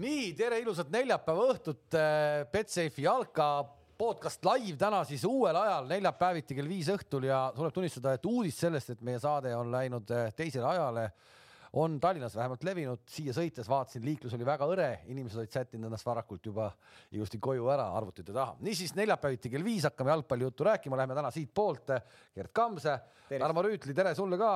nii, tere ilusat neljapäeva õhtut, Betsafe'i jalka podcast live täna siis uuel ajal, neljapäeviti kell viis õhtul ja tuleb tunnistada, et uudis sellest, et meie saade on läinud eh, teisele ajale on Tallinnas vähemalt levinud, siia sõites vaatasin, liiklus oli väga hõre, inimesed olid sättinud ennast varakult juba ilusti koju ära arvutite taha. niisiis neljapäeviti kell viis hakkame jalgpallijuttu rääkima, lähme täna siitpoolt. Gerd Kamse, Tarmo Rüütli, tere sulle ka.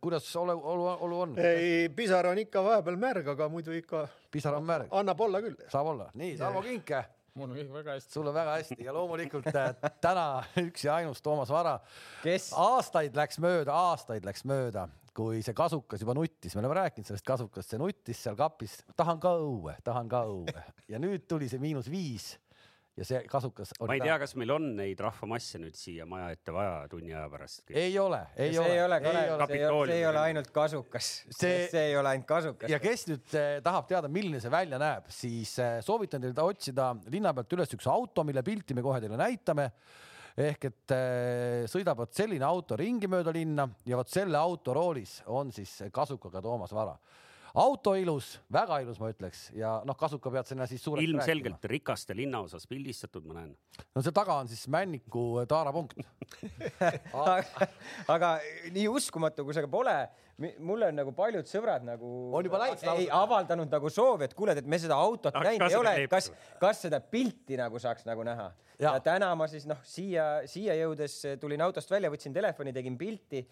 kuidas olu, olu, olu on? ei, pisar on ikka vahepeal märg, aga muidu ikka. pisar on märg? annab olla küll. saab olla, nii, Tarmo Kinke mul on kõik väga hästi. sul on väga hästi ja loomulikult äh, täna üks ja ainus Toomas Vara. kes? aastaid läks mööda, aastaid läks mööda, kui see kasukas juba nuttis, me oleme rääkinud sellest kasukast, see nuttis seal kapis, tahan ka õue, tahan ka õue ja nüüd tuli see miinus viis ja see kasukas. ma ei tea, kas meil on neid rahvamasse nüüd siia maja ette vaja tunni aja pärast. ei ole, ei see ole. ei ole, see ei ole, see ei ole ainult kasukas see.... see ei ole ainult kasukas. ja kes nüüd eh, tahab teada, milline see välja näeb, siis eh, soovitan teil otsida linna pealt üles üks auto, mille pilti me kohe teile näitame ehk et eh, sõidab vot selline auto ringi mööda linna ja vot selle auto roolis on siis kasukaga Toomas Vara auto ilus, väga ilus, ma ütleks ja noh, kasuka pead sinna siis suureks ilmselgelt rääkima. rikaste linnaosas pildistatud, ma näen. no seal taga on siis Männiku taarapunkt aga, aga nii uskumatu, kui see ka pole, mulle on nagu paljud sõbrad nagu on juba läinud ei avaldanud nagu soovi, et kuule, et me seda autot näinud ei ole, kas, kas seda pilti nagu saaks nagu näha. Ja, täna ma siis noh, siia, siia jõudes tulin autost välja, võtsin telefoni, tegin pilti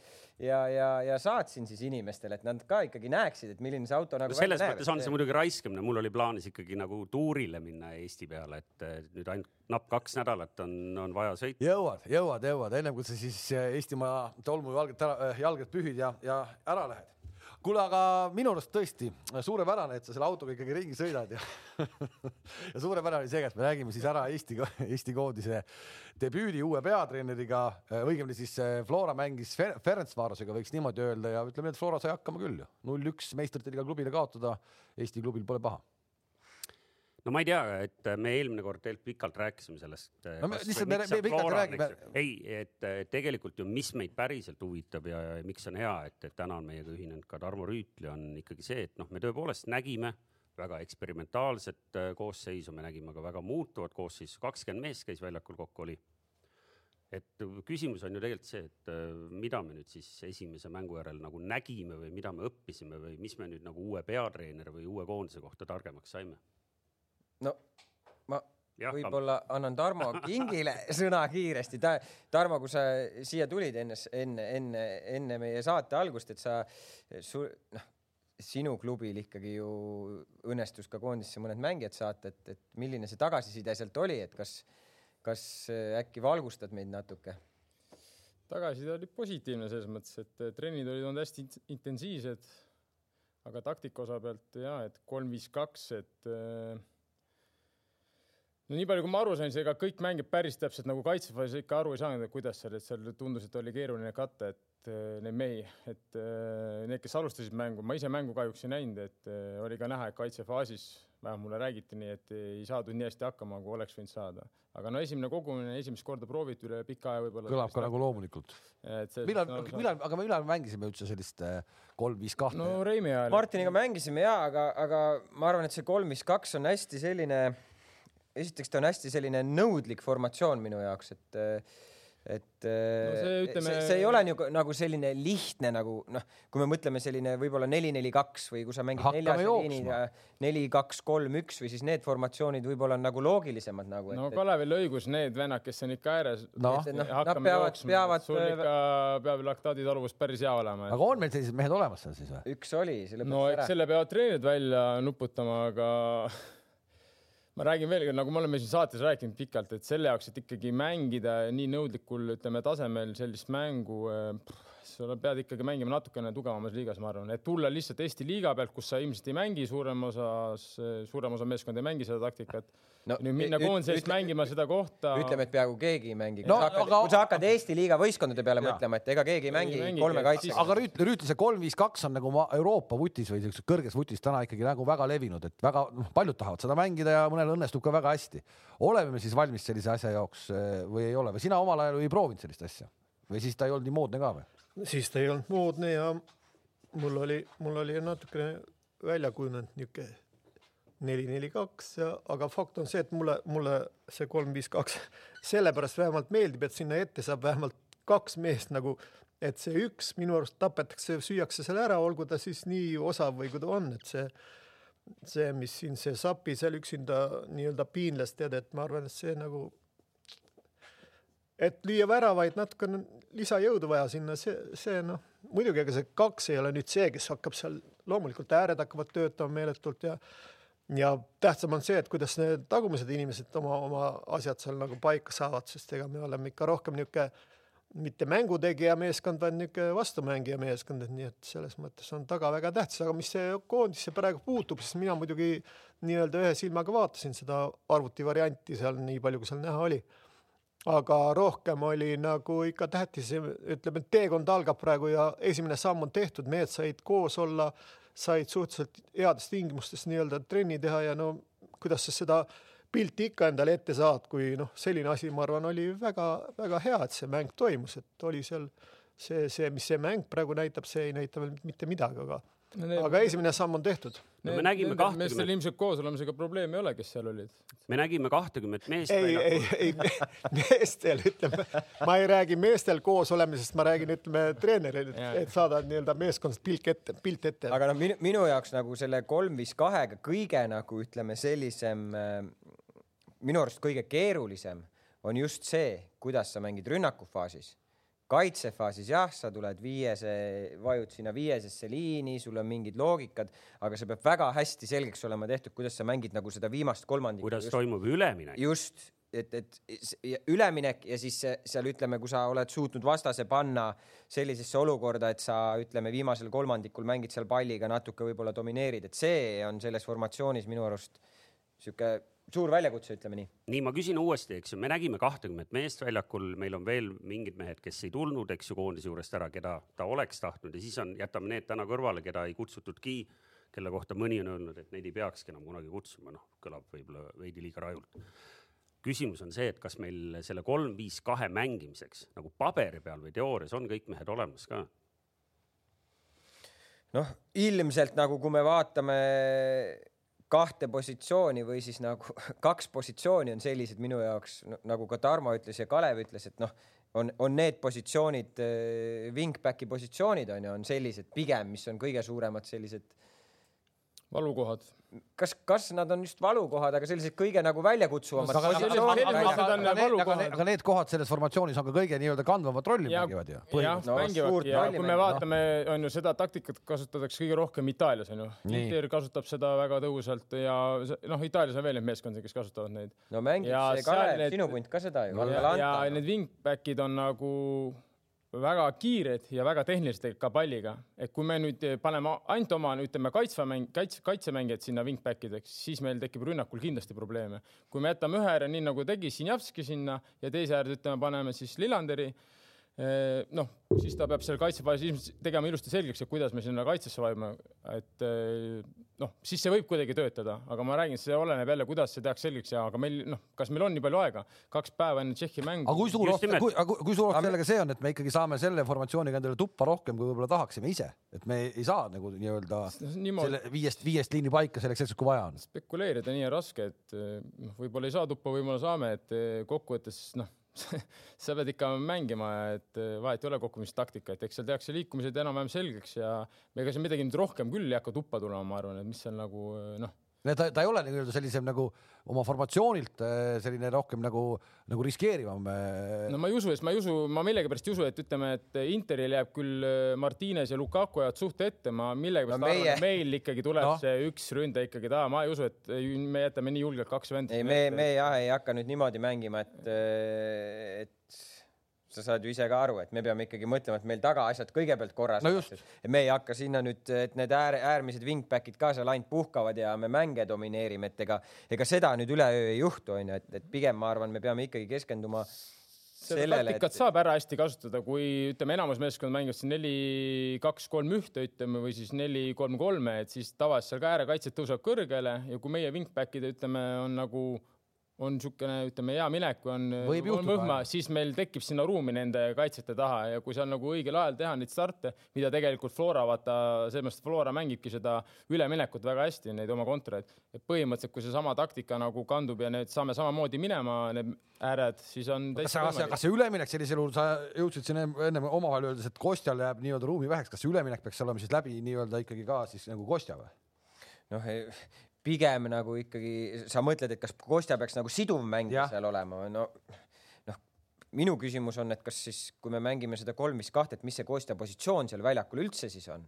ja, ja, ja saatsin siis inimestele, et nad ka ikkagi näeksid, et milline see auto nagu no selles mõttes on see muidugi raiskamine, mul oli plaanis ikkagi nagu tuurile minna Eesti peale, et nüüd ainult napp kaks nädalat on, on vaja sõita. jõuad, jõuad, jõuad, ennem kui sa siis Eestimaa tolmujalgad, jalgad pühid ja, ja ära lähed. Kuule, aga minu arust tõesti suurepärane, et sa selle autoga ikkagi ringi sõidad ja ja suurepärane oli see, et me räägime siis ära Eesti, Eesti koondise debüüdi uue peatreeneriga, õigemini siis eh, Flora mängis Ferencvarosega, võiks niimoodi öelda ja ütleme et Flora sai hakkama küll ju. null-üks meistrite liiga klubile kaotada. Eesti klubil pole paha no ma ei tea, et me eelmine kord tegelikult pikalt rääkisime sellest. no me lihtsalt me, me pikalt räägime. ei, et tegelikult ju, mis meid päriselt huvitab ja, ja miks on hea, et, et täna on meiega ühinenud ka Tarmo Rüütli, on ikkagi see, et noh, me tõepoolest nägime väga eksperimentaalset äh, koosseisu, me nägime ka väga muutuvat koosseisu, kakskümmend meest käis väljakul kokku oli et küsimus on ju tegelikult see, et mida me nüüd siis esimese mängu järel nagu nägime või mida me õppisime või mis me nüüd nagu uue peatreeneri või uue koondise kohta targemaks saime no ma võib-olla annan Tarmo Kingile sõna kiiresti Ta,. Tarmo, kui sa siia tulid enne, enne, enne, enne meie saate algust, et sa, noh, sinu klubil ikkagi ju õnnestus ka koondisse mõned mängijad saata, et, et milline see tagasiside sealt oli, et kas, kas äkki valgustad meid natuke? tagasiside oli positiivne selles mõttes, et trennid olid olnud hästi intensiivsed, aga taktika osa pealt ja et kolm, viis, kaks, et äh, no nii palju, kui ma aru sain, ega kõik mängijad päris täpselt nagu kaitsefaasis ikka aru ei saanud, et kuidas seal, et seal tundus, et oli keeruline katta, et äh, neid mehi, et äh, need, kes alustasid mängu, ma ise mängu kahjuks ei näinud, et äh, oli ka näha, et kaitsefaasis, vähemalt mulle räägiti nii, et ei saadud nii hästi hakkama, kui oleks võinud saada. aga no esimene kogumine, esimest korda prooviti üle pika aja võib-olla. kõlab ka nagu loomulikult. millal millal, aga millal mängisime üldse sellist kolm, viis, kahte? no Reimi ajal. Martiniga mängisime ja, aga, aga ma arvan, et see kolm, viis, kaks on hästi selline esiteks ta on hästi selline nõudlik formatsioon minu jaoks, et et no see, ütleme... see, see ei ole nagu, nagu selline lihtne nagu noh, kui me mõtleme selline võib-olla neli, neli, kaks või kui sa mängid neljas liiniga neli, kaks, kolm, üks või siis need formatsioonid võib-olla on nagu loogilisemad nagu. no Kalevil õigus, need vennad, kes on ikka ääres no.. No, nad peavad, peavad. sul ikka peab laktaaditaluvus päris hea olema. aga on meil sellised mehed olemas seal siis või? üks oli. no eks selle peavad treenerid välja nuputama, aga ma räägin veel kord, nagu me oleme siin saates rääkinud pikalt, et selle jaoks, et ikkagi mängida nii nõudlikul, ütleme, tasemel sellist mängu äh, sa pead ikkagi mängima natukene tugevamas liigas, ma arvan, et tulla lihtsalt Eesti liiga pealt, kus sa ilmselt ei mängi suurem osas, suurem osa meeskond ei mängi seda taktikat no,. nüüd minna koondisest mängima seda kohta. ütleme, et peaaegu keegi ei mängi. No, kui, sa hakkad Eesti liiga võistkondade peale ja. mõtlema, et ega keegi ei mängi, mängi kolme kaitsega. aga Rüütli, Rüütli see kolm, viis, kaks on nagu Euroopa vutis või siukses kõrges vutis täna ikkagi nagu väga levinud, et väga noh, paljud tahavad seda mängida ja mõnel õnnestub ka väga hästi. oleme me siis valmis sellise asja jaoks eh, või ei ole või sina omal ajal ei proovinud sellist asja või siis ta ei olnud nii moodne ka või? Siis ta ei olnud moodne ja mul oli, mul oli natukene välja kujunenud niisugune neli, neli, kaks, aga fakt on see, et mulle, mulle see kolm, viis, kaks sellepärast vähemalt meeldib, et sinna ette saab vähemalt kaks meest nagu, et see üks minu arust tapetakse, süüakse selle ära, olgu ta siis nii osav või kui ta on, et see, see, mis siin see Sapi seal üksinda nii-öelda piinles, tead, et ma arvan, et see nagu, et lüüa väravaid, natukene lisajõudu vaja sinna, see, see noh, muidugi ega see kaks ei ole nüüd see, kes hakkab seal, loomulikult ääred hakkavad töötama meeletult ja ja tähtsam on see, et kuidas need tagumised inimesed oma, oma asjad seal nagu paika saavad, sest ega me oleme ikka rohkem niisugune mitte mängutegija meeskond, vaid niisugune vastumängija meeskond, et nii et selles mõttes on taga väga tähtis, aga mis see koondisse praegu puutub, siis mina muidugi nii-öelda ühe silmaga vaatasin seda arvutivarianti seal nii palju, kui seal näha oli. Aga rohkem oli nagu ikka tähtis, ütleme, et teekond algab praegu ja esimene samm on tehtud, mehed said koos olla said suhteliselt heades tingimustes nii-öelda trenni teha ja no kuidas sa seda pilti ikka endale ette saad, kui noh, selline asi, ma arvan, oli väga-väga hea, et see mäng toimus, et oli seal see, see, mis see mäng praegu näitab, see ei näita veel mitte midagi, aga no, aga esimene samm on tehtud. no me nägime kahtekümmet. meestel ilmselt koos olemisega probleemi ei ole, kes seal olid. me nägime kahtekümmet meest. ei, ei, ei meestel ütleme, ma ei räägi meestel koos olemisest, ma räägin, ütleme treeneril, et saada nii-öelda meeskonnast pilk ette, pilt ette. aga noh, minu, minu jaoks nagu selle kolm viis kahega kõige nagu ütleme sellisem, äh, minu arust kõige keerulisem on just see, kuidas sa mängid rünnakufaasis kaitsefaasis jah, sa tuled viiese, vajud sinna viiesesse liini, sul on mingid loogikad, aga see peab väga hästi selgeks olema tehtud, kuidas sa mängid nagu seda viimast kolmandikku. kuidas just, toimub üleminek. just, et, et üleminek ja siis seal ütleme, kui sa oled suutnud vastase panna sellisesse olukorda, et sa ütleme, viimasel kolmandikul mängid seal palliga natuke võib-olla domineerid, et see on selles formatsioonis minu arust sihuke suur väljakutse, ütleme nii. nii, ma küsin uuesti, eks ju, me nägime kahtekümmet meest väljakul, meil on veel mingid mehed, kes ei tulnud, eks ju, koondise juurest ära, keda ta oleks tahtnud ja siis on, jätame need täna kõrvale, keda ei kutsutudki, kelle kohta mõni on öelnud, et neid ei peakski enam kunagi kutsuma, noh, kõlab võib-olla veidi liiga rajult. küsimus on see, et kas meil selle kolm, viis, kahe mängimiseks nagu paberi peal või teoorias on kõik mehed olemas ka? noh, ilmselt nagu, kui me vaatame kahte positsiooni või siis nagu kaks positsiooni on sellised minu jaoks nagu ka Tarmo ütles ja Kalev ütles, et noh, on, on need positsioonid, äh, wingback'i positsioonid on ju, on sellised pigem, mis on kõige suuremad sellised valukohad kas, kas nad on just valukohad, aga sellised kõige nagu väljakutsuvamad no,. Aga, aga, aga need kohad selles formatsioonis on ka kõige nii-öelda kandvamat rolli ja, mängivad ju. jah, no, mängivadki ja kui me vaatame, on ju seda taktikat kasutatakse kõige rohkem Itaalias on ju. Inter kasutab seda väga tõhusalt ja noh, Itaalias on veel neid meeskondi, kes kasutavad neid. no mängib see Kalev, sinu punt ka seda ju. ja, ja need wingback'id on nagu väga kiired ja väga tehnilised ka palliga, et kui me nüüd paneme ainult oma, ütleme kaitsva mäng, kaitse, kaitsemängijad sinna wingback ideks, siis meil tekib rünnakul kindlasti probleeme. kui me jätame ühe ääre nii nagu tegi Sinjavski sinna ja teise äärde ütleme, paneme siis Lillanderi noh, siis ta peab seal kaitsefaasis tegema ilusti selgeks, et kuidas me sinna kaitsesse vajume, et noh, siis see võib kuidagi töötada, aga ma räägin, see oleneb jälle, kuidas see tehakse selgeks ja, aga meil noh, kas meil on nii palju aega, kaks päeva enne Tšehhi mängu. aga kui suur oht, kui, kui suur oht sellega see on, et me ikkagi saame selle formatsiooniga endale tuppa rohkem, kui võib-olla tahaksime ise, et me ei saa nagu nii-öelda selle viiest, viiest liini paika selleks hetkeks, kui vaja on. spekuleerida nii on raske, et noh, võib-olla ei saa tuppa, võib-olla saame, et kokkuvõttes noh sa pead ikka mängima, et eh, vahet ei ole kogumistaktika, et eks seal tehakse liikumised enam-vähem selgeks ja ega seal midagi nüüd rohkem küll ei hakka tuppa tulema, ma arvan, et mis seal nagu eh, noh ta, ta ei ole nii-öelda sellisem nagu oma formatsioonilt äh, selline rohkem nagu, nagu riskeerivam. Äh. no ma ei usu, sest ma ei usu, ma millegipärast ei usu, et ütleme, et Interil jääb küll äh, Martines ja Lukaku jäävad suht ette, ma millegipärast no meie... arvan, et meil ikkagi tuleb no. see üks ründe ikkagi taha, ma ei usu, et me jätame nii julgelt kaks venda. ei, me, me jah ei hakka nüüd niimoodi mängima, et, et sa saad ju ise ka aru, et me peame ikkagi mõtlema, et meil taga asjad kõigepealt korras no. me ei hakka sinna nüüd, et need äär, äärmised wingback'id ka seal ainult puhkavad ja me mänge domineerime, et ega, ega seda nüüd üleöö ei juhtu, onju, et, et pigem ma arvan, me peame ikkagi keskenduma seda taktikat et... saab ära hästi kasutada, kui ütleme, enamus meeskond mängivad siin neli, kaks, kolm, ühte, ütleme, või siis neli, kolm, kolme, et siis tavaliselt seal ka äärekaitsjad tõusevad kõrgele ja kui meie wingback'id, ütleme, on nagu on niisugune, ütleme, hea minek või on, on võhma, siis meil tekib sinna ruumi nende kaitsjate taha ja kui seal nagu õigel ajal teha neid starte, mida tegelikult Flora vaata, mõttes Flora mängibki seda üleminekut väga hästi, neid oma kontoreid. et põhimõtteliselt, kui seesama taktika nagu kandub ja need saame samamoodi minema, need ääred, siis on kas, kas, kas see üleminek sellisel juhul, sa jõudsid siin ennem omavahel öeldes, et Kostjal jääb nii-öelda ruumi väheks, kas see üleminek peaks olema siis läbi nii-öelda ikkagi ka siis nagu Kostja või? noh, pigem nagu ikkagi sa mõtled, et kas Kostja peaks nagu siduv mängija seal olema või no noh, minu küsimus on, et kas siis, kui me mängime seda kolm, viis, kahte, et mis see Kostja positsioon seal väljakul üldse siis on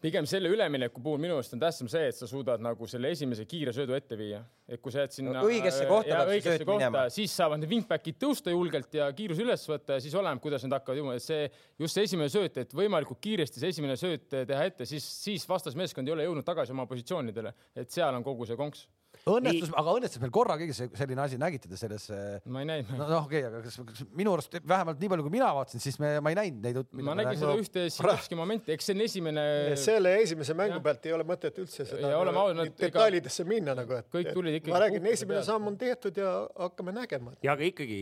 pigem selle ülemineku puhul minu arust on tähtsam see, et sa suudad nagu selle esimese kiire söödu ette viia, et kui sa jääd sinna õigesse kohta, õigesse kohta siis saavad need wingback'id tõusta julgelt ja kiirus üles võtta ja siis oleneb, kuidas need hakkavad jõudma, et see just see esimene sööt, et võimalikult kiiresti see esimene sööt teha ette, siis, siis vastasmeeskond ei ole jõudnud tagasi oma positsioonidele, et seal on kogu see konks õnnestus aga õnnestus meil korra keegi selline asi, nägite te selles? ma ei näinud. noh, okei okay,, aga kas, kas minu arust vähemalt nii palju, kui mina vaatasin, siis me, ma ei näinud neid. ma nägin seda no, ühte Silovski momenti, eks see on esimene. selle esimese mängu ja. pealt ei ole mõtet üldse seda ja, nagu, no, detailidesse ega... minna nagu, et. kõik tulid ikkagi. ma räägin, esimene samm on tehtud ja hakkame nägema. ja aga ikkagi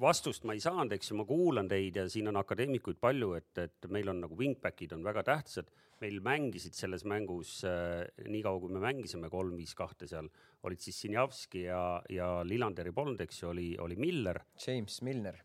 vastust ma ei saanud, eks ju, ma kuulan teid ja siin on akadeemikuid palju, et, et meil on nagu wingback'id on väga tähtsad meil mängisid selles mängus äh, niikaua, kui me mängisime kolm-viis kahte seal, olid siis Sinjavski ja, ja Lillanderi polnud, eks ju, oli, oli Miller. James Milner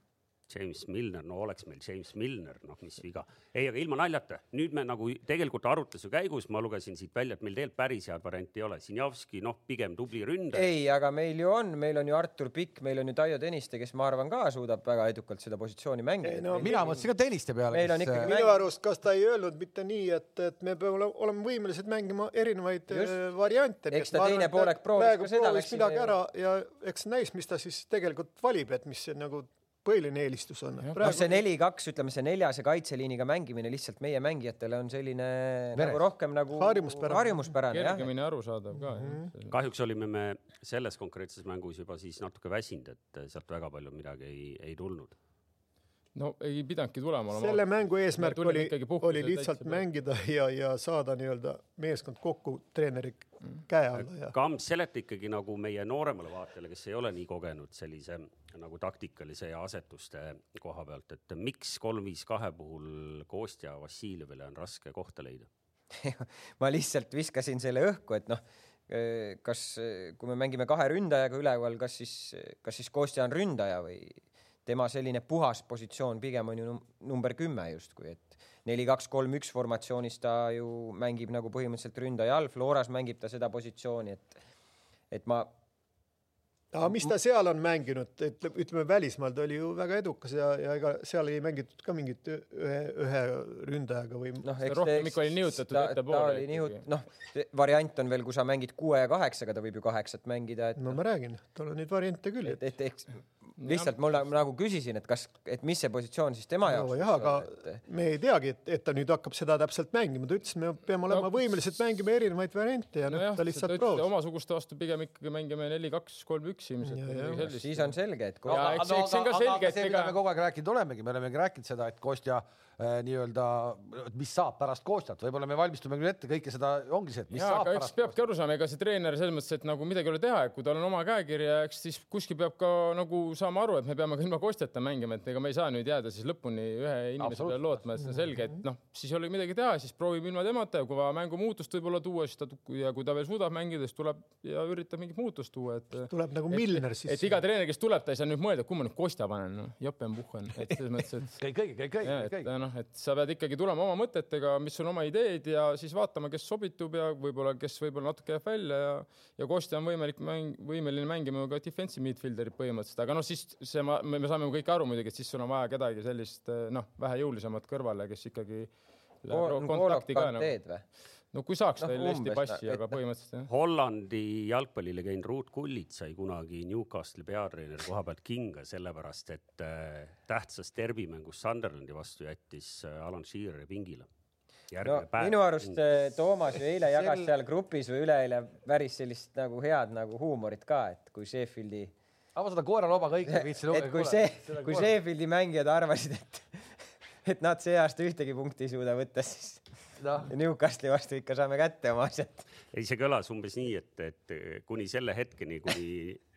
James Milner, no oleks meil James Milner, noh, mis viga. ei, aga ilma naljata, nüüd me nagu tegelikult arutluse käigus ma lugesin siit välja, et meil tegelikult päris head varianti ei ole. Sinjavski, noh, pigem tubli ründaja. ei, aga meil ju on, meil on ju Artur Pikk, meil on ju Taio Tõniste, kes ma arvan ka suudab väga edukalt seda positsiooni mängida. No, mina mõtlesin ka Tõniste peale. meil on ikkagi minu arust, kas ta ei öelnud mitte nii, et, et me peame olema võimelised mängima erinevaid Just. Äh, variante. eks ta teine poolek proovis ka seda. midagi ära ja eks näis, mis ta siis tegelikult valib, et mis nagu põhiline eelistus on. Praegu... noh, see neli-kaks, ütleme see neljase kaitseliiniga mängimine lihtsalt meie mängijatele on selline Veres. nagu rohkem nagu harjumuspärane, harjumuspärane. kergemini arusaadav ka mm. -hmm. kahjuks olime me selles konkreetses mängus juba siis natuke väsinud, et sealt väga palju midagi ei, ei tulnud no ei pidanudki tulema. selle mängu eesmärk oli, oli lihtsalt mängida ja, ja saada nii-öelda meeskond kokku treeneri. Käe alla ja. Kams, seleta ikkagi nagu meie nooremale vaatajale, kes ei ole nii kogenud sellise nagu taktikalise ja asetuste koha pealt, et miks kolm-viis kahe puhul Kostja Vassiljevile on raske kohta leida ma lihtsalt viskasin selle õhku, et noh, kas, kui me mängime kahe ründajaga üleval, kas siis, kas siis Kostja on ründaja või tema selline puhas positsioon pigem on ju number kümme justkui, et neli, kaks, kolm, üks formatsioonis ta ju mängib nagu põhimõtteliselt ründaja all, Floras mängib ta seda positsiooni, et, et ma aga mis ta seal on mänginud, et ütleme, välismaal ta oli ju väga edukas ja, ja ega seal ei mängitud ka mingit ühe, ühe ründajaga või noh, eks rohkem ikka oli nihutatud ettepoole. nihut-, noh, variant on veel, kui sa mängid kuue ja kaheksaga, ta võib ju kaheksat mängida, et no ma räägin, tal on neid variante küll. et, et eks lihtsalt mul nagu küsisin, et kas, et mis see positsioon siis tema jaoks no, jah, aga et... me ei teagi, et, et ta nüüd hakkab seda täpselt mängima, ta ütles, me peame olema no, võimelised mängima erinevaid variante ja no, ta lihtsalt proovis. omasuguste vastu pigem ikkagi mängime neli, kaks, kolm, üks ilmselt. siis on selge, et. aga, aga, aga, aga see, mida me kogu aeg rääkinud olemegi, me olemegi rääkinud seda, et Kostja Äh, nii-öelda, mis saab pärast koostajat, võib-olla me valmistume küll ette kõike seda, ongi see, et mis ja, saab pärast. peabki aru saama, ega see treener selles mõttes, et nagu midagi ei ole teha, et kui tal on oma käekirja, eks siis kuskil peab ka nagu saama aru, et me peame ka ilma koostjata mängima, et ega me ei saa nüüd jääda siis lõpuni ühe inimese peale lootma, et see on selge, et noh, siis ei ole midagi teha, siis proovime ilma temata ja kui vaja mängumuutust võib-olla tuua, siis ta ja kui ta veel suudab mängida, siis tuleb ja üritab mingit muutust tuua, et. tuleb nagu Milner siis. et iga treener, kes tuleb, ta ei saa nüüd mõelda, kumma nüüd Kostja panen, noh, jopen puhhen, et selles mõttes, et. käi kõigi, käi kõigi, käi. noh, et sa pead ikka ikkagi tulema oma mõtetega, mis on oma ideed ja siis vaatama, kes sobitub ja võib-olla, kes võib-olla natuke jääb välja ja ja Kostja on võimalik mäng, võimeline mängima ka defensive midfielder'it põhimõtteliselt, aga noh, siis see ma, me saame kõik aru muidugi, et siis sul on vaja kedagi sellist noh, vähe jõulisemat kõrvale, kes ikkagi kontakti ka nagu no kui saaks no, veel Eesti passi, aga põhimõtteliselt jah. Hollandi jalgpallilegend Ruud Gullit sai kunagi Newcastle'i peatreeneri koha pealt kinga, sellepärast et äh, tähtsas derbimängus Sunderlandi vastu jättis äh, Alan Sheareri pingile. no päev. minu arust äh, Toomas ju eile jagas Sel... seal grupis või üleeile päris sellist nagu head nagu huumorit ka, et kui Sheffieldi aga ma seda koeraloba kõike ei viitsi lugeda. et kui see, kui Sheffieldi mängijad arvasid, et et nad see aasta ühtegi punkti ei suuda võtta, siis no. Newcastli vastu ikka saame kätte oma asjad ei, see kõlas umbes nii, et, et kuni selle hetkeni, kuni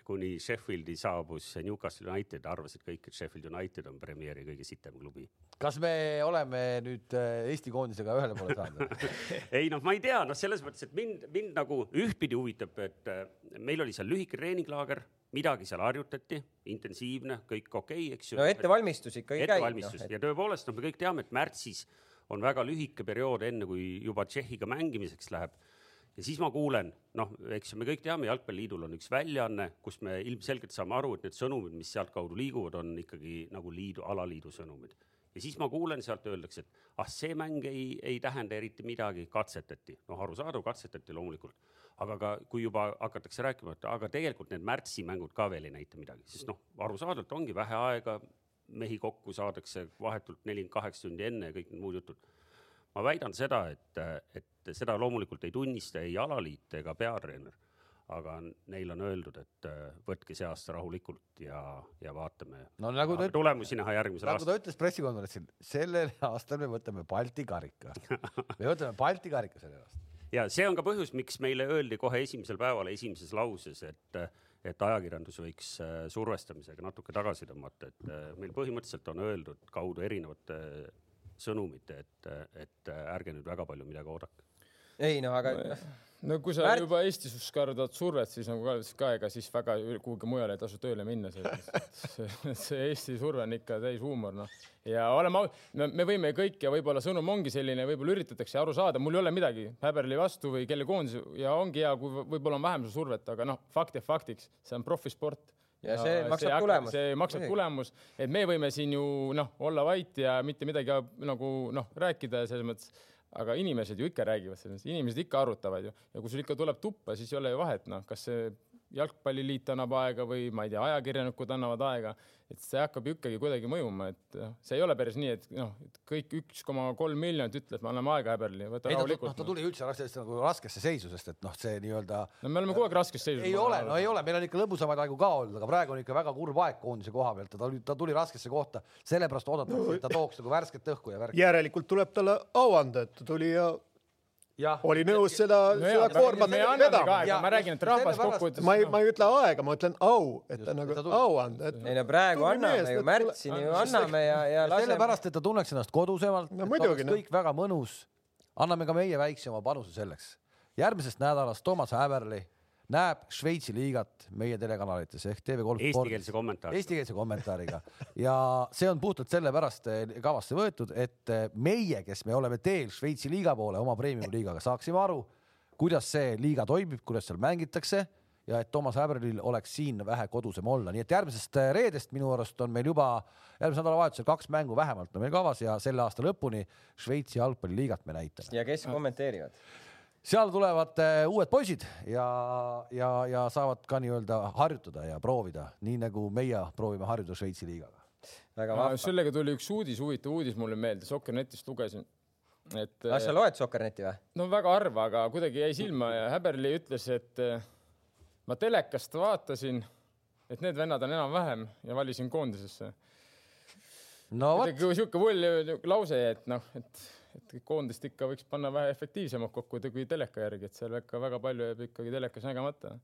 kuni Sheffieldi saabus Newcastle United, arvasid kõik, et Sheffield United on Premieri kõige sitem klubi. kas me oleme nüüd äh, Eesti koondisega ühele poole saanud ei noh, ma ei tea, noh, selles mõttes, et mind, mind nagu ühtpidi huvitab, et äh, meil oli seal lühike treeninglaager, midagi seal harjutati, intensiivne, kõik okei okay,, eks ju. no ettevalmistus ikkagi käib. ettevalmistus no, et... ja tõepoolest, noh, me kõik teame, et märtsis on väga lühike periood, enne kui juba Tšehhiga mängimiseks läheb ja siis ma kuulen, noh, eks me kõik teame, Jalgpalliliidul on üks väljaanne, kus me ilmselgelt saame aru, et need sõnumid, mis sealtkaudu liiguvad, on ikkagi nagu liidu, alaliidu sõnumid. ja siis ma kuulen sealt öeldakse, et ah, see mäng ei, ei tähenda eriti midagi, katsetati. noh, arusaadav, katsetati loomulikult. aga ka, kui juba hakatakse rääkima, et aga tegelikult need märtsimängud ka veel ei näita midagi, sest noh, arusaadavalt ongi vähe aega, mehi kokku saadakse vahetult nelikümmend kaheksa tundi enne ja kõik need muud jutud ma väidan seda, et, et seda loomulikult ei tunnista ei alaliit ega peatreener, aga neil on öeldud, et äh, võtke see aasta rahulikult ja, ja vaatame no, nagu ta, tulemusi näha järgmisel nagu aastal. nagu ta ütles pressikonverentsil, sellel aastal me võtame Balti karika me võtame Balti karika sellel aastal. ja see on ka põhjus, miks meile öeldi kohe esimesel päeval esimeses lauses, et et ajakirjandus võiks äh, survestamisega natuke tagasi tõmmata, et äh, meil põhimõtteliselt on öeldud kaudu erinevate sõnumit, et, et ärge nüüd väga palju midagi oodake. ei no aga no, no kui sa Märk... juba Eestis kardad survet, siis nagu ka ütles ka, ega siis väga kuhugi mujale ei tasu tööle minna, see, see Eesti surve on ikka täis huumor, noh. ja oleme, me võime kõik ja võib-olla sõnum ongi selline, võib-olla üritatakse aru saada, mul ei ole midagi Häberli vastu või kelle koondise ja ongi hea, kui võib-olla on vähem seda survet, aga noh, fakt jääb faktiks, see on profisport ja see ja maksab see tulemust. see maksab Nii. tulemus, et me võime siin ju noh, olla vait ja mitte midagi nagu noh, rääkida selles mõttes, aga inimesed ju ikka räägivad sellest, inimesed ikka arutavad ju. Ja kui sul ikka tuleb tuppa, siis ei ole ju vahet, noh, kas see jalgpalliliit annab aega või ma ei tea, ajakirjanikud annavad aega et see hakkab ikkagi kuidagi mõjuma, et noh, see ei ole päris nii, et noh, kõik üks koma kolm miljonit ütleb, me anname aega Häberli, võta rahulikult. noh, ta tuli üldse raskesse, nagu raskesse seisu, sest et noh, see nii-öelda. no me oleme kogu aeg raskes seisus. ei ole, no ei ole, meil on ikka lõbusamaid aegu ka olnud, aga praegu on ikka väga kurb aeg koondise koha pealt ta tuli, ta tuli raskesse kohta, sellepärast oodatakse, et ta tooks nagu värsket õhku ja värki. järelikult tuleb talle au anda, et ta tuli ja oli nõus seda no, seda koormat vedama. ma räägin, et rahvas kokkuvõttes. ma ei, ma ei ütle aega, ma ütlen au, et ta nagu au anda. ei no praegu anname ju, märtsini ju anname ja, ja laseme. sellepärast, et ta tunneks ennast kodusemalt no,, et oleks kõik väga mõnus. anname ka meie väikse oma panuse selleks. järgmisest nädalast Toomas Häberli näeb Šveitsi liigat meie telekanalites ehk TV3 eestikeelse kommentaariga. eestikeelse kommentaariga ja see on puhtalt sellepärast eh, kavasse võetud, et eh, meie, kes me oleme teel Šveitsi liiga poole oma premium-liigaga, saaksime aru, kuidas see liiga toimib, kuidas seal mängitakse ja et Toomas Häberlil oleks siin vähe kodusem olla, nii et järgmisest eh, reedest minu arust on meil juba järgmise nädalavahetusel kaks mängu vähemalt on meil kavas ja selle aasta lõpuni Šveitsi jalgpalliliigat me näitame. ja kes kommenteerivad? Seal tulevad äh, uued poisid ja, ja, ja saavad ka nii-öelda harjutada ja proovida, nii nagu meie proovime harjuda Šveitsi liigaga. väga vahva. sellega tuli üks uudis, huvitav uudis mulle meelde, Sokkernetist lugesin et. kas sa loed Sokkerneti või? no väga harva, aga kuidagi jäi silma ja Häberli ütles, et äh, ma telekast vaatasin, et need vennad on enam-vähem ja valisin koondisesse. no vot. sihuke pull lause, et noh, et et koondist ikka võiks panna vähe efektiivsemalt kokku kui teleka järgi, et seal ikka väga palju jääb ikkagi telekas nägemata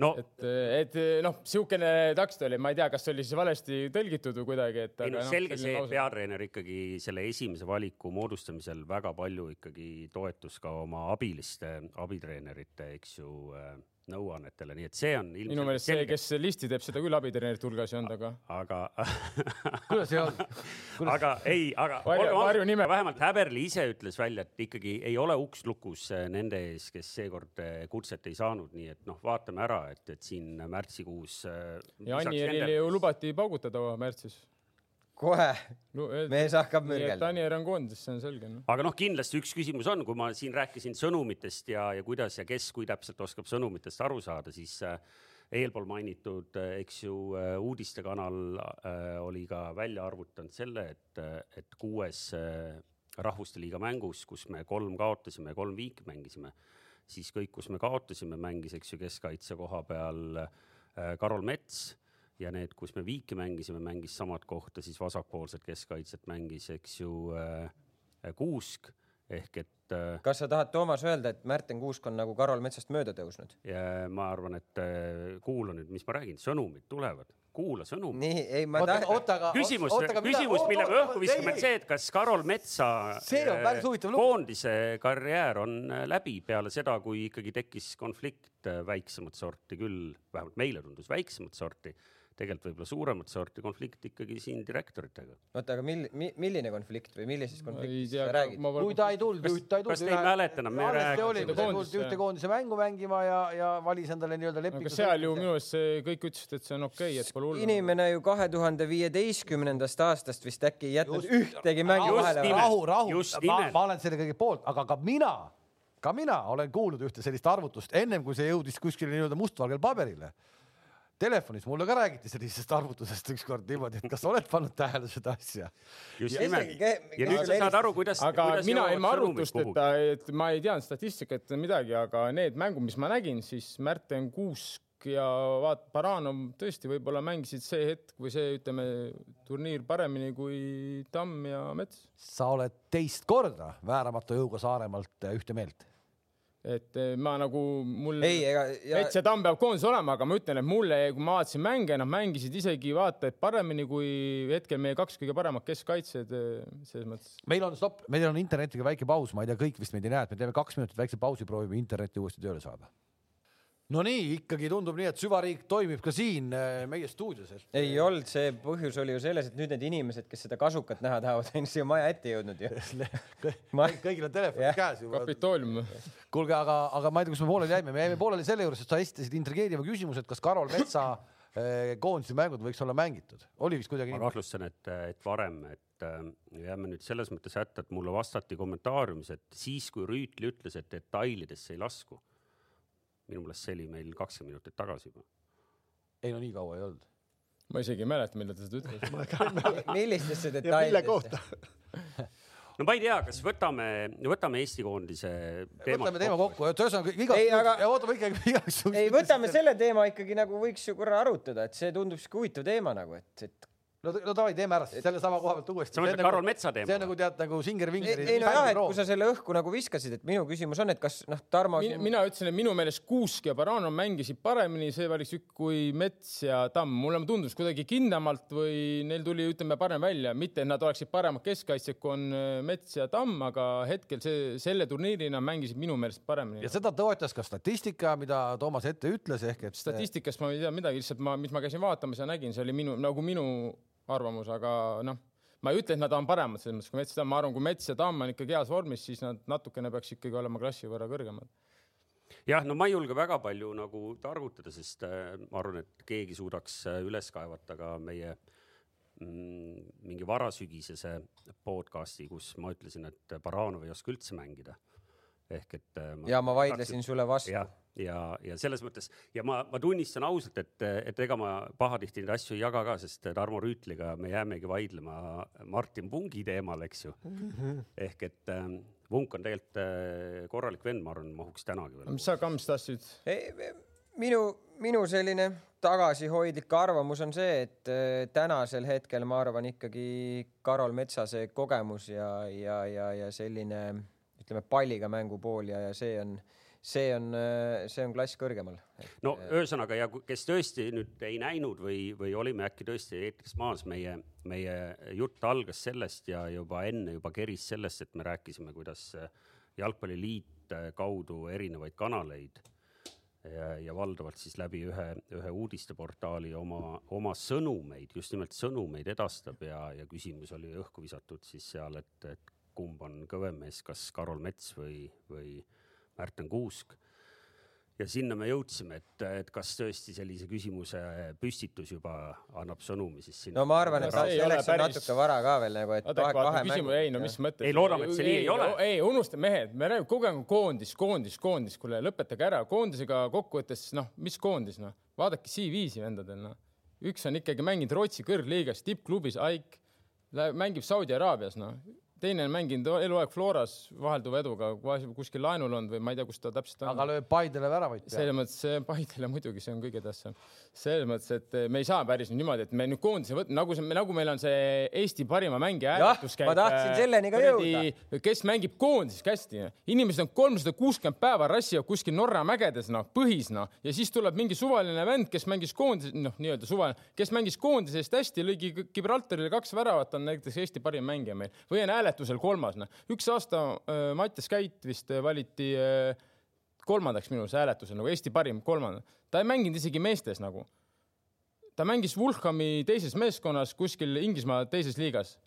no.. et, et noh, niisugune tekst oli, ma ei tea, kas oli siis valesti tõlgitud või kuidagi, et. ei no selge no, see, et peatreener ikkagi selle esimese valiku moodustamisel väga palju ikkagi toetus ka oma abiliste, abitreenerite, eks ju äh, nõuannetele, nii et see on minu meelest see, kes listi teeb, seda küll abitreenerite hulgas ei olnud, aga. aga kuidas ei olnud? aga ei, aga Varju, Varju nime. vähemalt Häberli ise ütles välja, et ikkagi ei ole uks lukus äh, nende ees, kes seekord äh, kutset ei saanud, nii et noh, vaatame ära, et, et siin märtsikuus. Äh, ja Anijärvile ju lubati paugutada märtsis kohe no, mees hakkab mürgeldama. Tanier on koondises, see on selge no.. aga noh, kindlasti üks küsimus on, kui ma siin rääkisin sõnumitest ja, ja kuidas ja kes, kui täpselt oskab sõnumitest aru saada, siis äh, eelpool mainitud, äh, eks ju, äh, uudistekanal oli ka välja arvutanud selle, et, et kuues rahvuste liiga mängus, kus me kolm kaotasime ja kolm viiki mängisime, siis kõik, kus me kaotasime, mängis, eks ju, keskkaitse koha peal Karol Mets ja need, kus me viiki mängisime, mängis samat kohta, siis vasakpoolset keskkaitset mängis, eks ju äh, Kuusk ehk et äh, kas sa tahad, Toomas, öelda, et Märten Kuusk on nagu Karol Metsast mööda tõusnud? ma arvan, et äh, kuula nüüd, mis ma räägin, sõnumid tulevad, kuula sõnumit. nii, ei ma tahan. oota, aga küsimus, küsimus, mille me õhku viskame, on see, et kas Karol Metsa See on päris huvitav lugu. koondise karjäär on äh, läbi peale seda, kui ikkagi tekkis konflikt äh, väiksemat sorti küll, vähemalt meile tundus väiksemat sorti tegelikult võib-olla suuremat sorti konflikt ikkagi siin direktoritega. oota, aga mil-, mi, milline konflikt või millisest konfliktist sa räägid? ma kui ta ei tulnud, ta ei tulnud. kas te ei mäleta enam, me rääkisime koondise- ühte koondise mängu mängima ja, ja valis endale nii-öelda aga lepingu. seal ju minu arust see kõik ütlesid, et see on okei okay,, et pole hullu. inimene ju kahe tuhande viieteistkümnendast aastast vist äkki ei jätnud ühtegi mängu Just vahele. rahu, rahu, Just ma, ma olen selle kõige poolt, aga ka mina, ka mina olen kuulnud ühte sellist arvutust ennem kui see jõudis kuskile nii-öelda mustvalgel paberile. Telefonis mulle ka räägiti sellisest arvutusest ükskord niimoodi, et kas sa oled pannud tähele seda asja? just Ja nimelt. ja nüüd sa saad aru, kuidas. aga kuidas mina kuhugi. arvutusteta, et ma ei teadnud statistikat midagi, aga need mängud, mis ma nägin, siis Märten Kuusk ja vaat Baranov tõesti võib-olla mängisid see hetk või see, ütleme, turniir paremini kui Tamm ja Mets. sa oled teist korda vääramatu jõuga Saaremaalt ühte meelt. Et eh, ma nagu mul ja, Mets ja Tamm peab koondises olema, aga ma ütlen, et mulle, kui ma vaatasin mänge, nad mängisid isegi vaata et paremini kui hetkel meie kaks kõige paremat keskkaitsjad eh, selles mõttes. meil on stopp, meil on internetiga väike paus, ma ei tea, kõik vist meid ei näe, et me teeme kaks minutit väikse pausi, proovime internetti uuesti tööle saada. No nii, ikkagi tundub nii, et süvariik toimib ka siin äh, meie stuudios. ei olnud, see põhjus oli ju selles, et nüüd need inimesed, kes seda kasukat näha tahavad, on siia maja ette jõudnud ju. Ma- kõigil on telefon Jah. käes juba. Kapitoolium. kuulge, aga, aga ma ei tea, kus me pooleli jäime, me jäime pooleli selle juures, et sa esitasid intrigeeriva küsimuse, et kas Karol Metsa eh, koondise mängud võiks olla mängitud, oli vist kuidagi ma nii? kahtlustan, et, et varem, et äh, jääme nüüd selles mõttes hätta, et mulle vastati kommentaariumis, et siis, kui Rüütli ütles, et detailidesse ei lasku. Minu meelest see oli meil kakskümmend minutit tagasi juba. ei no nii kaua ei olnud. ma isegi ei mäleta, millal ta seda ütles. millistesse ja mille kohta detailidesse?? no ma ei tea, kas võtame, võtame Eesti koondise teemad võtame teema kokku, et ühesõnaga igaks Ei, aga- ootame ikkagi igaks juhuks. ei, võtame selle teema ikkagi nagu võiks ju korra arutada, et see tundub sihuke huvitav teema nagu, et, et no, no davai, teeme ära siis selle sama koha pealt uuesti. sa mõtled Karol Metsa teema? see on nagu tead nagu ei, Singer-Vingeri. ei nojah, et kui sa selle õhku nagu viskasid, et minu küsimus on, et kas noh, Tarmo mina, mina ütlesin, et minu meelest Kuusk ja Baranov mängisid paremini see valik kui Mets ja Tamm. mulle tundus kuidagi kindlamalt või neil tuli, ütleme, parem välja, mitte et nad oleksid paremad keskkaitsjad, kui on äh, Mets ja Tamm, aga hetkel see, selle turniirina mängisid minu meelest paremini. ja seda toetas ka statistika, mida Toomas ette ütles, ehk et statistikast ma ei tea midagi, lihtsalt ma, mis ma käisin vaatamas ja nägin, see oli minu, nagu minu arvamus, aga noh, ma ei ütle, et nad on paremad selles mõttes kui Mets ja Tamm, ma arvan, kui Mets ja Tamm on ikkagi heas vormis, siis nad natukene peaks ikkagi olema klassi võrra kõrgemad. jah, no ma ei julge väga palju nagu targutada, sest äh, ma arvan, et keegi suudaks äh, üles kaevata ka meie mm, mingi varasügisese podcast'i, kus ma ütlesin, et Baranov ei oska üldse mängida. Ehk et äh, ja ma vaidlesin sulle vastu. ja, ja, ja selles mõttes ja ma, ma tunnistan ausalt, et, et ega ma pahatihti neid asju ei jaga ka, sest Tarmo Rüütliga me jäämegi vaidlema Martin Pungi teemal, eks ju. ehk et ähm, Vunk on tegelikult äh, korralik vend, ma arvan, mahuks tänagi veel. mis sa, Kams, tahtsid? minu, minu selline tagasihoidlik arvamus on see, et äh, tänasel hetkel ma arvan ikkagi Karol Metsa see kogemus ja, ja, ja, ja selline ütleme palliga mängu pool ja, ja see on, see on, see on klass kõrgemal. no ühesõnaga ja kes tõesti nüüd ei näinud või, või olime äkki tõesti eetris maas, meie, meie jutt algas sellest ja juba enne juba keris sellest, et me rääkisime, kuidas jalgpalliliit kaudu erinevaid kanaleid ja, ja valdavalt siis läbi ühe, ühe uudisteportaali oma, oma sõnumeid, just nimelt sõnumeid edastab ja, ja küsimus oli õhku visatud siis seal, et, et kumb on kõvem mees, kas Karol Mets või, või Märten Kuusk ja sinna me jõudsime, et, et kas tõesti sellise küsimuse püstitus juba annab sõnumi siis sinna. no ma arvan, et ei selleks on päris natuke vara ka veel nagu, et kahe, kahe küsimus, ei no mis mõttes. Ei, loodame, et see nii ei ole. ei, unusta mehed, me räägime kogu aeg on koondis, koondis, koondis, kuule lõpetage ära, koondisega kokkuvõttes noh, mis koondis noh, vaadake CV-si vendadel noh. üks on ikkagi mänginud Rootsi kõrgliigas, tippklubis, Aik, mängib Saudi Araabias noh, teine on mänginud eluaeg Floras vahelduva eduga, kuskil laenul olnud või ma ei tea, kus ta täpselt on. aga lööb Paidele väravaid peale. selles mõttes Paidele muidugi, see on kõige tähtsam. selles mõttes, et me ei saa päris niimoodi, et me nüüd koondise võtame, nagu see, nagu meil on see Eesti parima mängija hääletus käib. ma tahtsin selleni ka jõuda. kes mängib koondises hästi, inimesed on kolmsada kuuskümmend päeva rassivad kuskil Norra mägedes, noh, põhis, noh, ja siis tuleb mingi suvaline vend, kes mängis koondises, noh, nii-öelda suvaline, kes mängis koondise eest hästi, lõigi Gibraltarile kaks väravat, on näiteks Eesti parim mängija meil või on hääletusel kolmas, noh. üks aasta äh, Mattias Käit vist äh, valiti äh, kolmandaks minu arust hääletusel nagu Eesti parim kolmanda. ta ei mänginud isegi meestes nagu. ta mängis Vulhami teises meeskonnas kuskil Inglismaa teises liigas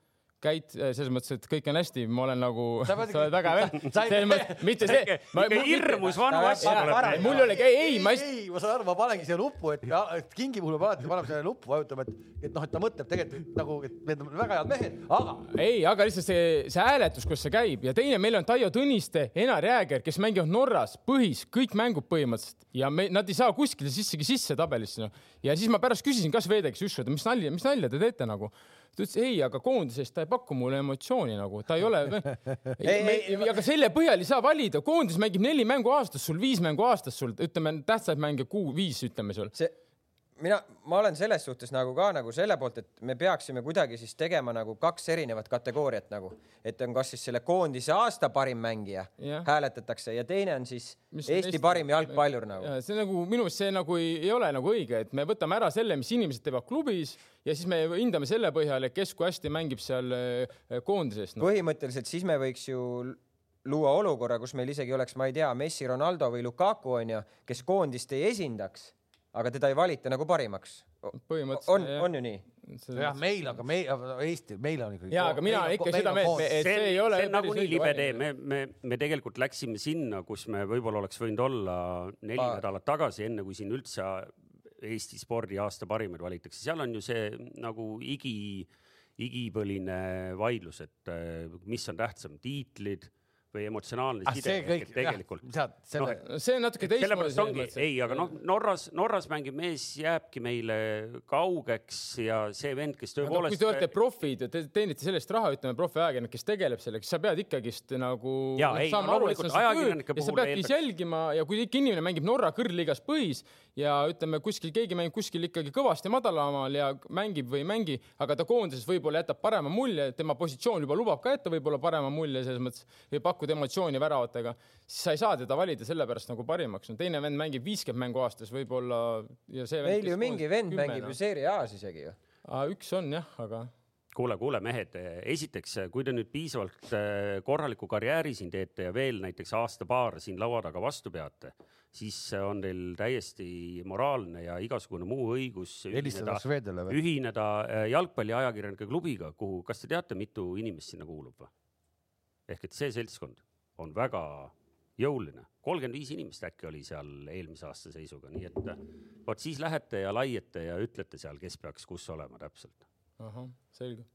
käid äh, selles mõttes, et kõik on hästi, ma olen nagu, sa oled väga hea vend. selles mõttes, mitte see. ikka hirmus vanu asju mul oli, ei, ei, ma ei. ei, ma saan aru, ma panengi siia nuppu, et, et kingi puhul peab alati panema selle nuppu, vajutama, et, et noh, et ta mõtleb tegelikult nagu, et need on väga head mehed, aga. ei, aga lihtsalt see, see hääletus, kus see käib ja teine, meil on Taio Tõniste, Enar Jääger, kes mängivad Norras põhis kõik mängud põhimõtteliselt ja me, nad ei saa kuskile sissegi sisse tabelisse noh. ja siis ma pärast küsisin, kas Veedeks Jusko, mis nalja, mis nalja te teete nagu ta ütles ei, aga koondises ta ei paku mulle emotsiooni nagu, ta ei ole aga selle põhjal ei saa valida, koondis mängib neli mängu aastas, sul viis mängu aastas, sul ütleme tähtsaid mänge kuu viis, ütleme sul. see mina, ma olen selles suhtes nagu ka nagu selle poolt, et me peaksime kuidagi siis tegema nagu kaks erinevat kategooriat nagu, et on kas siis selle koondise aasta parim mängija yeah. hääletatakse ja teine on siis mis Eesti, Eesti parim jalgpallur nagu. see nagu minu arust see nagu ei, ei ole nagu õige, et me võtame ära selle, mis inimesed teevad klubis ja siis me hindame selle põhjal, et kes kui hästi mängib seal eh, koondises no.. põhimõtteliselt siis me võiks ju luua olukorra, kus meil isegi oleks, ma ei tea, Messi, Ronaldo või Lukaku onju, kes koondist ei esindaks aga teda ei valita nagu parimaks. on, on ju nii? jah, meil, aga meil, Eestil, meil on ikkagi. ja, aga mina ikka seda meelt, et see ei ole. see on nagunii libe tee, me, me, me tegelikult läksime sinna, kus me võib-olla oleks võinud olla neli Paar. nädalat tagasi, enne kui siin üldse Eesti spordi aasta parimaid valitakse, seal on ju see nagu igi, igipõline vaidlus, et mis on tähtsam, tiitlid või emotsionaalne ah, side kõik, tegelikult. Selle... No, see on natuke teistmoodi. ei, aga noh, Norras, Norras mängiv mees jääbki meile kaugeks ja see vend, kes tõepoolest. kui te olete profid ja te teenite selle eest raha, ütleme profiajakirjanik, kes tegeleb sellega, siis sa pead ikkagist nagu. ja, ei, no loomulikult ajakirjanike puhul. sa peadki eeldaks... jälgima ja kui ikka inimene mängib Norra kõrgliigas põhis ja ütleme kuskil keegi mängib kuskil ikkagi kõvasti madalamal ja mängib või ei mängi, aga ta koondises võib-olla jätab parema mulje, tema positsioon juba lubab ka jätta võib-olla parema mulje selles mõttes või pakkuda pakkud emotsiooni väravatega, siis sa ei saa teda valida sellepärast nagu parimaks. no teine vend mängib viiskümmend mängu aastas võib-olla ja see. meil ju mingi vend mängib ju Serie A-s isegi ju. üks on jah, aga kuule, kuule, mehed, esiteks, kui te nüüd piisavalt äh, korraliku karjääri siin teete ja veel näiteks aasta-paar siin laua taga vastu peate, siis on teil täiesti moraalne ja igasugune muu õigus ühineda, ühineda äh, jalgpalliajakirjanike klubiga, kuhu, kas te teate, mitu inimest sinna kuulub või? Ehk et see seltskond on väga jõuline, kolmkümmend viis inimest äkki oli seal eelmise aasta seisuga, nii et vot siis lähete ja laiete ja ütlete seal, kes peaks kus olema täpselt. ahah, selge.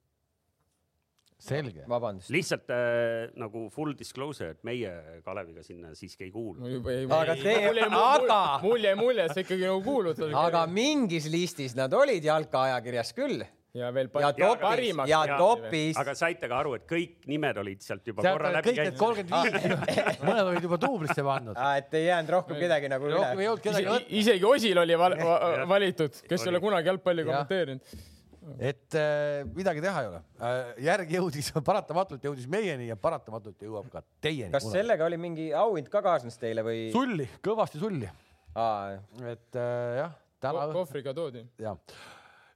selge. vabandust. lihtsalt äh, nagu full disclosure, et meie Kaleviga sinna siiski ei kuulu. no aga teie, aga. mul jäi mulje, et sa ikkagi nagu kuulud. aga mingis listis nad olid jalkaajakirjas küll ja veel ja topis, ja topis. aga saite ka aru, et kõik nimed olid sealt juba sealt korra läbi käinud? kolmkümmend viis, mõned olid juba duublisse pandud. et ei jäänud rohkem kedagi nagu rohkem üle. Kedagi... isegi Osil oli val valitud, kes ei ole kunagi jalgpalli kommenteerinud et äh, midagi teha ei ole äh,. järg jõudis, paratamatult jõudis meieni ja paratamatult jõuab ka teieni. kas kunagi. sellega oli mingi auhind ka kaasnes teile või? sulli, kõvasti sulli. et äh, jah, täna. kohvriga toodi. jah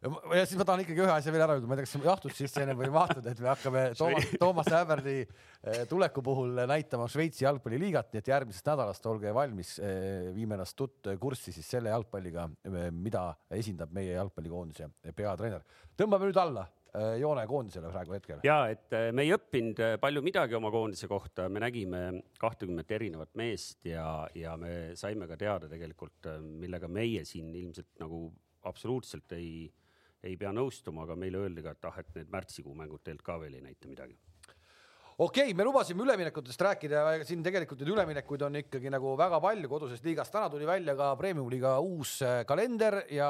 ja siis ma tahan ikkagi ühe asja veel ära öelda, ma ei tea, kas jahtud sisse enne või ei mahtunud, et me hakkame Toomas, Toomas Häberli eh, tuleku puhul näitama Šveitsi jalgpalliliigat, nii et järgmisest nädalast olge valmis, eh, viime ennast tut-, kurssi siis selle jalgpalliga, eh, mida esindab meie jalgpallikoondise peatreener. tõmbame nüüd alla joone koondisele praegu hetkel. ja et me ei õppinud palju midagi oma koondise kohta, me nägime kahtekümmet erinevat meest ja, ja me saime ka teada tegelikult, millega meie siin ilmselt nagu absoluutselt ei ei pea nõustuma, aga meile öeldi ka, et ah, et need märtsikuu mängud tegelikult ka veel ei näita midagi okei okay,, me lubasime üleminekutest rääkida ja siin tegelikult neid üleminekuid on ikkagi nagu väga palju kodusest liigast. täna tuli välja ka premium-liiga uus äh, kalender ja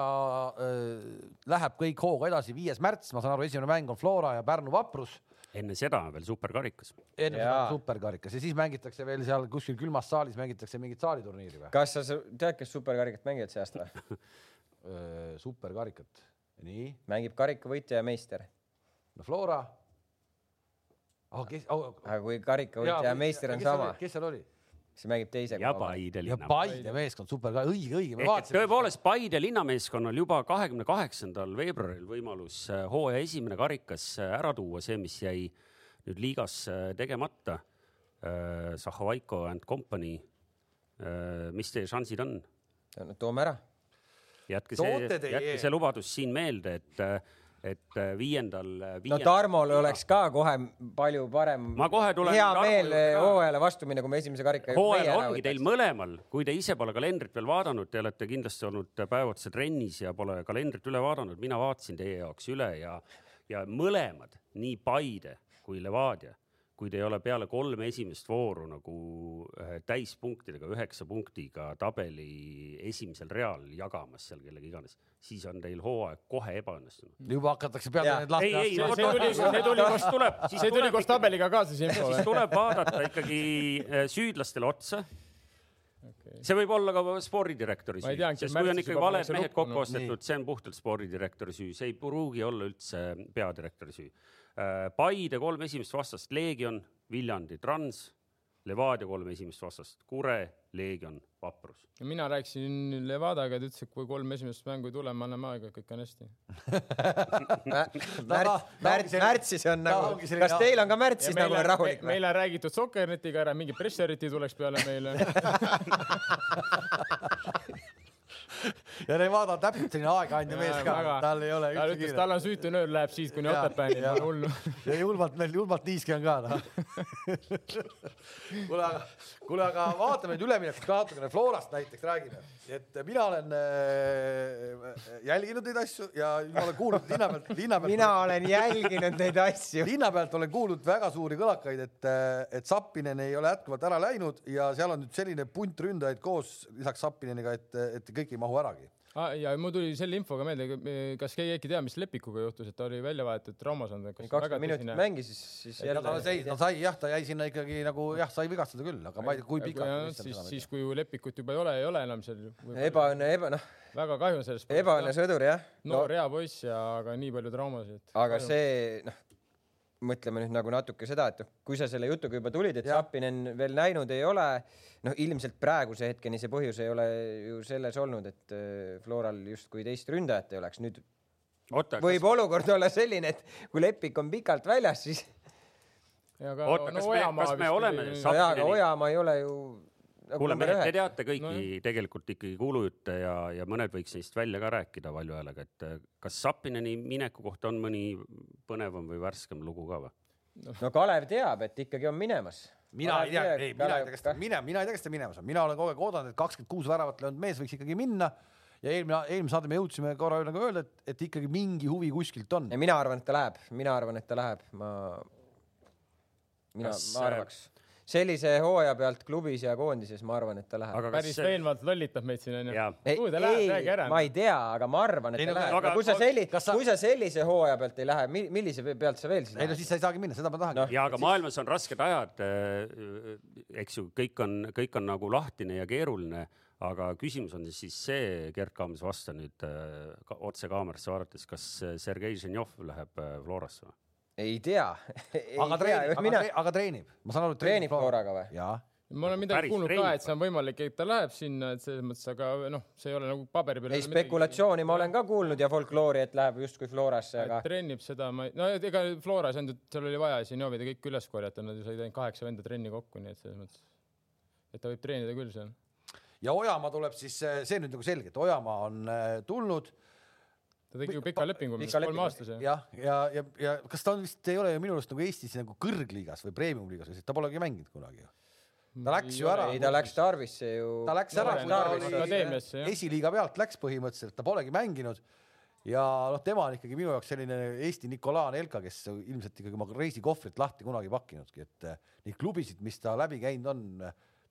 äh, läheb kõik hooga edasi, viies märts, ma saan aru, esimene mäng on Flora ja Pärnu Vaprus enne seda on veel superkarikas. enne seda on superkarikas ja siis mängitakse veel seal kuskil külmas saalis mängitakse mingit saaliturniiri või? kas sa tead, kes superkarikat mängivad see aasta või superkarikat, nii. mängib karikavõitja ja meister. no Flora oh,. Kes... Oh, aga kui karikavõitja ja meister on sama. kes seal oli? siis mängib teise ja Paide linna. ja Paide meeskond, super, õige, õige. tõepoolest Paide linnameeskonnal juba kahekümne kaheksandal veebruaril võimalus äh, hooaja esimene karikas äh, ära tuua, see, mis jäi nüüd liigas äh, tegemata. Zahovaiko and Company. mis teie šansid on? no toome ära. Jätke see, jätke see lubadus siin meelde, et et äh, viiendal, viiendal. no Tarmol oleks ka kohe palju parem. ma kohe tulen. hea meel hooajale vastu minna, kui me esimese karika. hooajal ongi teil mõlemal, kui te ise pole kalendrit veel vaadanud, te olete kindlasti olnud päev otsa trennis ja pole kalendrit üle vaadanud, mina vaatasin teie jaoks üle ja, ja mõlemad, nii Paide kui Levadia kui te ei ole peale kolme esimest vooru nagu täispunktidega, üheksa punktiga tabeli esimesel real jagamas seal kellega iganes, siis on teil hooaeg kohe ebaõnnestunud. juba hakatakse peale need lahti. ei, ei, see tuli, see tuli koos, tuleb, see tuli koos tabeliga kaasa siin. siis tuleb vaadata ikkagi äh, süüdlastele otsa okay.. see võib olla ka spordidirektori süü, sest kui on ikkagi valed mehed kokku ostetud, see on puhtalt spordidirektori süü, see ei pruugi olla üldse peadirektori süü Paide kolm esimest vastast, Leegion, Viljandi, Trans, Levadia kolm esimest vastast, Kure, Leegion, Vaprus. mina rääkisin Levadaga, ta ütles, et kui kolm esimest mängu ei tule, me anname aega, kõik on hästi. Märts, märts, märtsis on nagu, kas teil on ka märtsis nagu on rahulik meile on räägitud Sokkernetiga ära, mingi presseriti tuleks peale meile ja Nevada on täpselt selline aegaandja mees ka, tal ei ole üldse kiire. tal on süütu nöör läheb siit kuni Otepääni, pole hullu. ja julmalt meil, julmalt niiske on ka noh. kuule, aga, kuule, aga vaatame nüüd üleminekut ka natukene, Florast näiteks räägime. et mina olen äh, jälginud neid asju ja ma olen kuulnud linna pealt, linna pealt. mina olen jälginud neid asju. linna pealt olen kuulnud väga suuri kõlakaid, et, et Sappinen ei ole jätkuvalt ära läinud ja seal on nüüd selline punt ründajaid koos lisaks Sappineniga, et, et kõik ei mahu äragi ah,. ja mul tuli selle infoga meelde, kas keegi äkki teab, mis Lepikuga juhtus, et ta oli välja vahetud traumas olnud? kakskümmend minutit tõsine... mängis, siis, siis jälle. ta sai, ta sai jah, ta jäi sinna ikkagi nagu jah, sai vigastada küll, aga ma ei tea, kui pikalt. siis, siis kui Lepikut juba ei ole, ei ole enam seal. ebaõnne, eba noh. väga kahju sellest. ebaõnne sõdur jah. noor no. hea poiss ja, aga nii palju traumasid. aga see noh mõtleme nüüd nagu natuke seda, et kui sa selle jutuga juba tulid, et Sapinen veel näinud ei ole, noh, ilmselt praeguse hetkeni see põhjus ei ole ju selles olnud, et äh, Floral justkui teist ründajat ei oleks. nüüd Oota, võib kas... olukord olla selline, et kui Lepik on pikalt väljas, siis. oota, kas no, me, kas me oleme? jaa, aga Ojamaa ei ole ju kuule, mehed, te teate kõiki no, tegelikult ikkagi kuulujutte ja, ja mõned võiks neist välja ka rääkida valju häälega, et äh, kas Sapineni mineku kohta on mõni põnevam või värskem lugu ka või? no. Kalev teab, et ikkagi on minemas. mina ei tea, ei, mina ei tea, kas ta minema, mina ei tea, kas ta minemas on, mina olen kogu aeg oodanud, et kakskümmend kuus väravat löönud mees võiks ikkagi minna. Ja eelmine, eelmine saade me jõudsime korra nagu öelda, et, et ikkagi mingi huvi kuskilt on. mina arvan, et ta läheb, mina arvan, et ta läheb, ma, mina, ma arvaks sellise hooaja pealt klubis ja koondises, ma arvan, et ta läheb. päris see... veenvalt lollitab meid siin onju. kuhu ta läheb, räägi ära. ma ei tea, aga ma arvan, et ei, ta no, läheb. aga kui sa selli-, sa... kui sa sellise hooaja pealt ei lähe, millise pealt sa veel siis lähed? ei no siis sa ei saagi minna, seda ma tahangi no.. ja aga maailmas on rasked ajad, äh, eks ju, kõik on, kõik on nagu lahtine ja keeruline aga küsimus on siis see, Gerd Kaamas, vasta nüüd äh, ka, otse kaamerasse vaadates, kas Sergei Ženjov läheb äh, Florasse või? Ei tea aga treenib, aga, mina... aga treenib, ma saan aru, et treenib korraga või? jaa ma olen midagi kuulnud ka, et see on võimalik, et ta läheb sinna, et selles mõttes, aga noh, see ei ole nagu paberi peal. ei, spekulatsiooni midagi... ma olen ka kuulnud ja folkloori, et läheb justkui Florasse, aga. trennib seda, ma ei, no ega Floras on, seal oli vaja Zinjovid kõik üles korjata, nad ju said ainult kaheksa venda trenni kokku, nii et selles mõttes, et ta võib treenida küll seal. ja Ojamaa tuleb siis, see nüüd nagu selge, et Ojamaa on äh, tulnud ta tegi ju pika lepingu, kolmeaastase. jah, ja, ja, ja, ja kas ta on vist ei ole ju minu arust nagu Eestis nagu kõrgliigas või premium-liigas või ta polegi mänginud kunagi ju. ta läks ju ära. ei, ta läks Tarvisse ju. ta läks ära, kui ta oli esiliiga pealt läks põhimõtteliselt, ta polegi mänginud ja noh, tema on ikkagi minu jaoks selline Eesti Nikolai Anelka, kes ilmselt ikkagi oma reisikohvrit lahti kunagi pakkinudki, et eh, neid klubisid, mis ta läbi käinud on,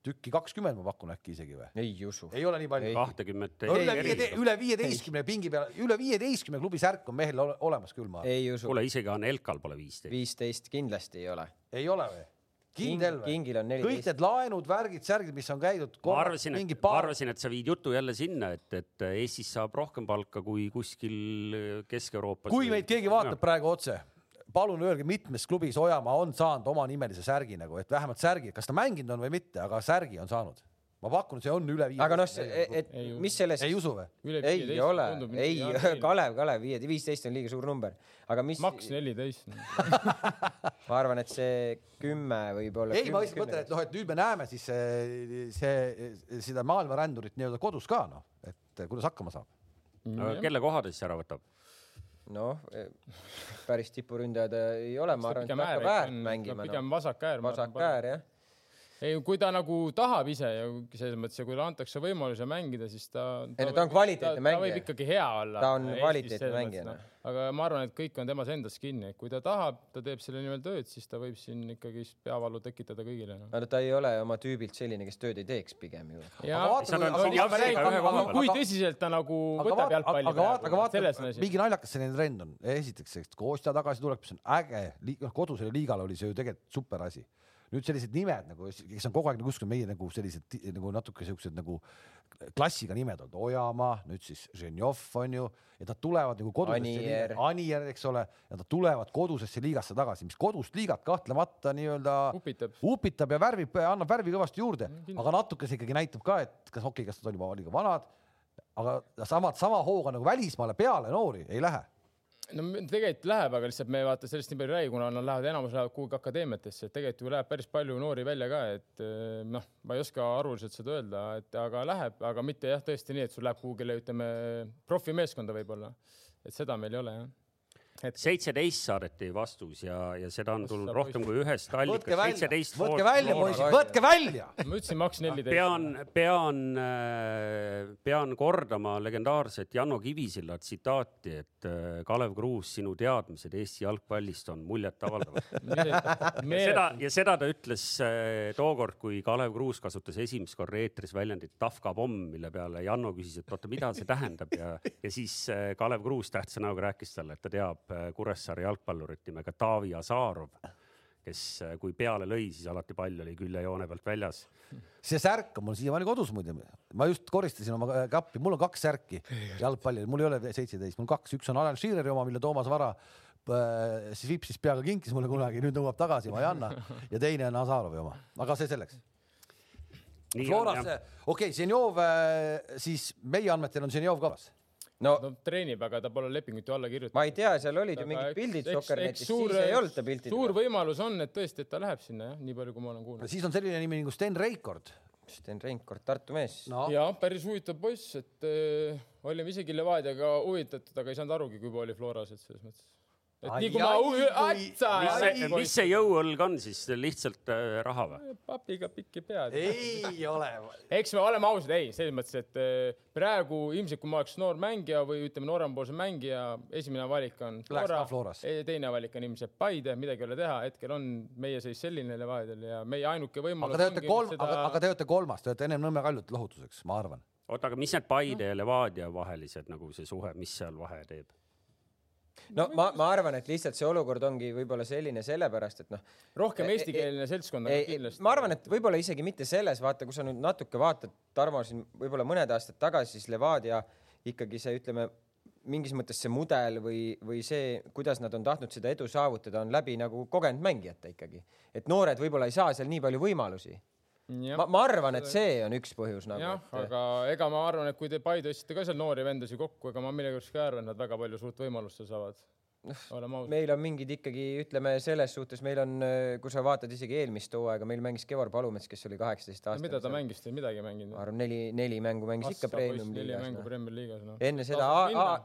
tükki kakskümmend ma pakun äkki isegi või? ei usu. ei ole nii palju? kahtekümmet üle ei, viie, üle viieteistkümne pingi peal, üle viieteistkümne klubi särk on mehel ole, olemas küll ma. ei usu. kuule, isegi Anelkal pole viisteist. viisteist kindlasti ei ole. ei ole või? kindel või? kingil on kõik neliteist. need laenud, värgid, särgid, mis on käidud. ma arvasin, et, ma arvasin, et sa viid jutu jälle sinna, et, et Eestis saab rohkem palka kui kuskil Kesk-Euroopas. kui meid keegi vaatab praegu otse, palun öelge, mitmes klubis Ojamaa on saanud omanimelise särgi nagu, et vähemalt särgi, kas ta mänginud on või mitte, aga särgi on saanud. ma pakun, see on üle viie. aga noh, et Ei mis selles, ei usu või? ei ole, ei, Kalev, Kalev, viie, viisteist on liiga suur number, aga mis, maks neliteist. ma arvan, et see kümme võib olla. ei, ma lihtsalt mõtlen, et noh, et nüüd me näeme siis see, see, seda maailmarändurit nii-öelda kodus ka noh, et kuidas hakkama saab. kelle koha ta siis ära võtab? noh, päris tipuründajad ei ole, ma arvan, et ta hakkab äärt mängima. pigem vasak äär. vasak äär jah. ei, kui ta nagu tahab ise ja selles mõttes ja kui talle antakse võimaluse mängida, siis ta. Ei no ta on kvaliteetne ta, mängija. ta võib ikkagi hea olla. Ta on kvaliteetne mängija, noh. aga ma arvan, et kõik on temas endas kinni, et kui ta tahab, ta teeb selle nimel tööd, siis ta võib siin ikkagi peavalu tekitada kõigile no.. no ta ei ole oma tüübilt selline, kes tööd ei teeks pigem ju. Aga kui- aga- aga- aga- aga- tõsiselt ta nagu aga võtab jalgpalli aga vaata, aga vaata, mingi naljakas selline trend on, esiteks, eks Kostja tagasi tuleb, mis on äge, noh kodusele liigale oli see ju tegelikult super asi. Nüüd sellised nimed nagu, kes on kogu aeg nagu kuskil meie nagu sellised nagu natuke siuksed nagu klassiga nimed olnud, Ojamaa, nüüd siis Ženjov on ju, ja nad tulevad nagu kodusesse Anier. liiga- Anier, eks ole, ja nad tulevad kodusesse liigasse tagasi, mis kodust liigat kahtlemata nii-öelda upitab. upitab ja värvib, annab värvi kõvasti juurde, kindlasti. aga natuke see ikkagi näitab ka, et kas okei okay,, kas nad on juba liiga vanad, aga samad, sama hooga nagu välismaale peale noori ei lähe. No tegelikult läheb, aga lihtsalt me vaata sellest nii palju ei räägi, kuna nad lähevad, enamus lähevad kuhugi akadeemiatesse, et tegelikult ju läheb päris palju noori välja ka, et eh, noh, ma ei oska arvuliselt seda öelda, et aga läheb, aga mitte jah, tõesti nii, et sul läheb kuhugile, ütleme profimeeskonda võib-olla, et seda meil ei ole jah. Seitseteist saadeti vastus ja, ja seda on tulnud rohkem kui ühest võtke allikast, võtke välja, poisid, võtke välja. ma ütlesin maks neliteist. pean, pean, pean kordama legendaarset Janno Kivisilla tsitaati, et äh, Kalev Kruus, sinu teadmised Eesti jalgpallist on muljetavaldavad. seda ja seda ta ütles äh, tookord, kui Kalev Kruus kasutas esimest korda eetris väljendit Tafka pomm, mille peale Janno küsis, et oota, mida see tähendab ja, ja siis äh, Kalev Kruus tähtsa näoga rääkis talle, et ta teab äh, Kuressaare jalgpallurit nimega Taavi Azarov, kes äh, kui peale lõi, siis alati pall oli küljejoone pealt väljas. See särk on mul siiamaani kodus muide, ma just koristasin oma kappi, mul on kaks särki jalgpalli, mul ei ole seitseteist, mul kaks, üks on Alan Sheareri oma, mille Toomas Vara äh, siis Vipsis peaga kinkis mulle kunagi, nüüd nõuab tagasi, ma ei anna. Ja teine on Azarovi oma, aga see selleks. Floras okei okay,, Ženjov, siis meie andmetel on Ženjov kavas. No no treenib, aga ta pole lepingut ju alla kirjutanud. ma ei tea, seal olid ju mingid pildid Sokkernetis, siis ei olnud ta piltidel. suur võimalus on, et tõesti, et ta läheb sinna jah, nii palju, kui ma olen kuulnud. siis on selline nimi nagu Sten Reikord. Sten Reinkord, Tartu mees no.. no ja päris huvitav poiss, et äh, olime isegi Levadiaga huvitatud, aga ei saanud arugi, kui palju oli Floras, et selles mõttes. Et nii kui ma atsa mis see, jõuõlg on siis, lihtsalt äh, raha või? papiga pikki pead. ei ole. eks me oleme ausad, ei, selles mõttes, et äh, praegu ilmselt, kui ma oleks noor mängija või ütleme, noorempoolse mängija, esimene valik on ka Florasse. teine valik on ilmselt Paide, midagi ei ole teha, hetkel on meie seis selline Levadial ja meie ainuke võimalus aga te olete kolm, seda- aga, aga te olete kolmas, te olete ennem Nõmme Kaljut lohutuseks, ma arvan. oota, aga mis need Paide ja Levadia vahelised nagu see suhe, mis seal vahe teeb? No ma, ma arvan, et lihtsalt see olukord ongi võib-olla selline sellepärast, et noh, rohkem Ei- eestikeelne seltskond on ei, kindlasti. ma arvan, et võib-olla isegi mitte selles, vaata, kui sa nüüd natuke vaatad, Tarmo siin võib-olla mõned aastad tagasi, siis Levadia ikkagi see, ütleme, mingis mõttes see mudel või, või see, kuidas nad on tahtnud seda edu saavutada, on läbi nagu kogenud mängijate ikkagi. et noored võib-olla ei saa seal nii palju võimalusi. ma, ma arvan, et see on üks põhjus nagu jah, aga ega ma arvan, et kui te Paide otsite ka seal noori vendasid kokku, ega ma millegipärast ka ei arva, et nad väga palju suurt võimalust seal saavad. ausad. meil on mingid ikkagi, ütleme selles suhtes, meil on, kui sa vaatad isegi eelmist hooaega, meil mängis Kevvar Palumets, kes oli kaheksateist aastat. mida ta mängis, ta midagi ei mänginud ma. arvan, neli, neli mängu mängis ikka premium liigas no.. Liigas, noh. enne seda,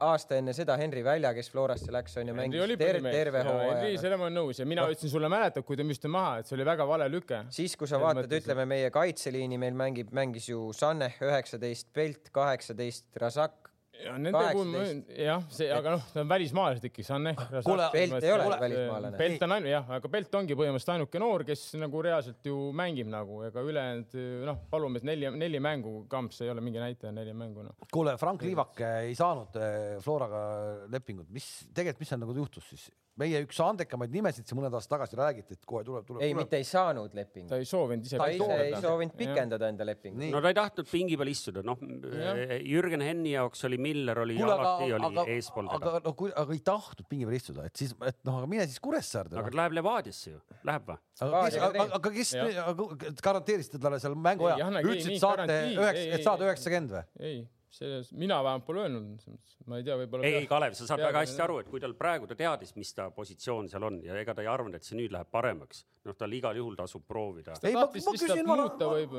aasta enne seda Henri Välja, kes Florasse läks, on ju, mängis ter terve ja Henri, hooaja. sellega ma olen nõus ja mina ütlesin sulle, mäletad, kui te müüsite maha, et see oli väga vale lüke. siis, kui sa vaatad, ütleme meie kaitseliini, meil mängib, mängis ju Saneh üheksateist, Pelt kaheksateist, Razak ja nende puhul ma jah, see, aga noh, ta on välismaalased ikkagi, see on ehk. kuule, Pelt ei ole välismaalane. Pelt on ainu-, jah, aga Pelt ongi põhimõtteliselt ainuke noor, kes nagu reaalselt ju mängib nagu, ega ülejäänud noh, palumees neli, neli mängu, Kamps ei ole mingi näitaja, neli mängu noh. kuule, Frank Liivak ei saanud eh, Floraga lepingut, mis tegelikult, mis seal nagu juhtus siis? Meie üks andekamaid nimesid siin mõned aastad tagasi räägiti, et kohe tuleb, tuleb. ei, mitte ei saanud lepingut. ta ei soovinud ise. ta ise ei soovinud pikendada enda lepingut. no ta ei tahtnud pingi peal istuda, noh Jürgen Henni jaoks oli Miller oli Kule, alati aga, oli aga, eespool teda. aga no kui, aga ei tahtnud pingi peal istuda, et siis, et noh, aga mine siis Kuressaarde. aga ta läheb Levadiasse ju, läheb või? aga kes, aga, kes garanteerisite talle seal mänguaja, ütlesid saate üheksa, et saad üheksakümmend või? ei selles, mina vähemalt pole öelnud, ma ei tea, võib-olla. ei, Kalev, sa saad väga hästi aru, et kui tal praegu ta teadis, mis ta positsioon seal on ja ega ta ei arvanud, et see nüüd läheb paremaks. noh, tal igal juhul tasub proovida. ei, ma, ma küsin ma,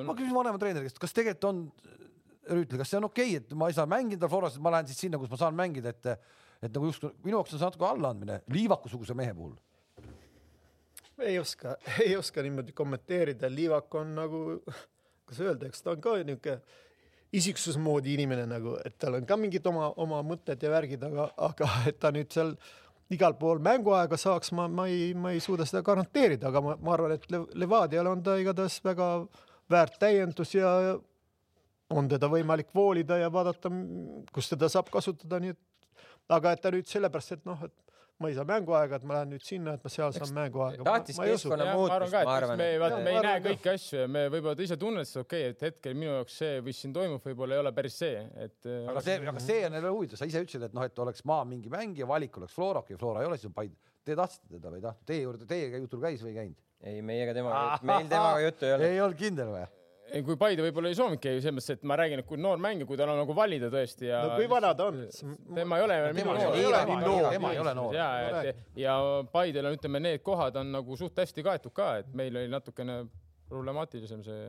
ma küsin vanema treeneri käest, kas tegelikult on, Rüütli, kas see on okei okay,, et ma ei saa mängida Floras, et ma lähen siis sinna, kus ma saan mängida, et, et nagu just minu jaoks on see natuke allaandmine Liivaku-suguse mehe puhul ei oska, ei oska niimoodi kommenteerida, Liivak on nagu, kuidas öelda, eks ta on ka niisugune isiksuse moodi inimene nagu, et tal on ka mingid oma, oma mõtted ja värgid, aga, aga et ta nüüd seal igal pool mänguaega saaks, ma, ma ei, ma ei suuda seda garanteerida, aga ma, ma arvan, et Levadial on ta igatahes väga väärt täiendus ja on teda võimalik voolida ja vaadata, kus teda saab kasutada, nii et aga et ta nüüd sellepärast, et noh, et ma ei saa mänguaega, et ma lähen nüüd sinna, et ma seal saan mänguaega. tahtis keskkonna muutust, ma arvan. me, vaata, me ei näe kõiki asju ja me võib-olla ise tunned seda, okei okay,, et hetkel minu jaoks see, mis siin toimub, võib-olla ei ole päris see, et. Äh, aga see, aga see on jälle huvitav, sa ise ütlesid, et noh, et oleks maa mingi mängija, valik oleks Flora, okei okay,, Flora ei ole, siis on Paide. Te tahtsite teda või ei tahtnud? Teie juurde, teiega jutul käis või ei käinud? ei, meiega temaga, meil temaga juttu ei olnud. ei olnud kindel või? Kui Paide võib-olla ei soovinudki selles mõttes, et ma räägin, et kui noor mängija, kui tal on nagu valida tõesti ja. no kui vana ta on? tema ei ole veel minu noor. tema ei ole noor. ja, et ja Paidel on, ütleme, need kohad on nagu suht hästi kaetud ka, et meil oli natukene problemaatilisem see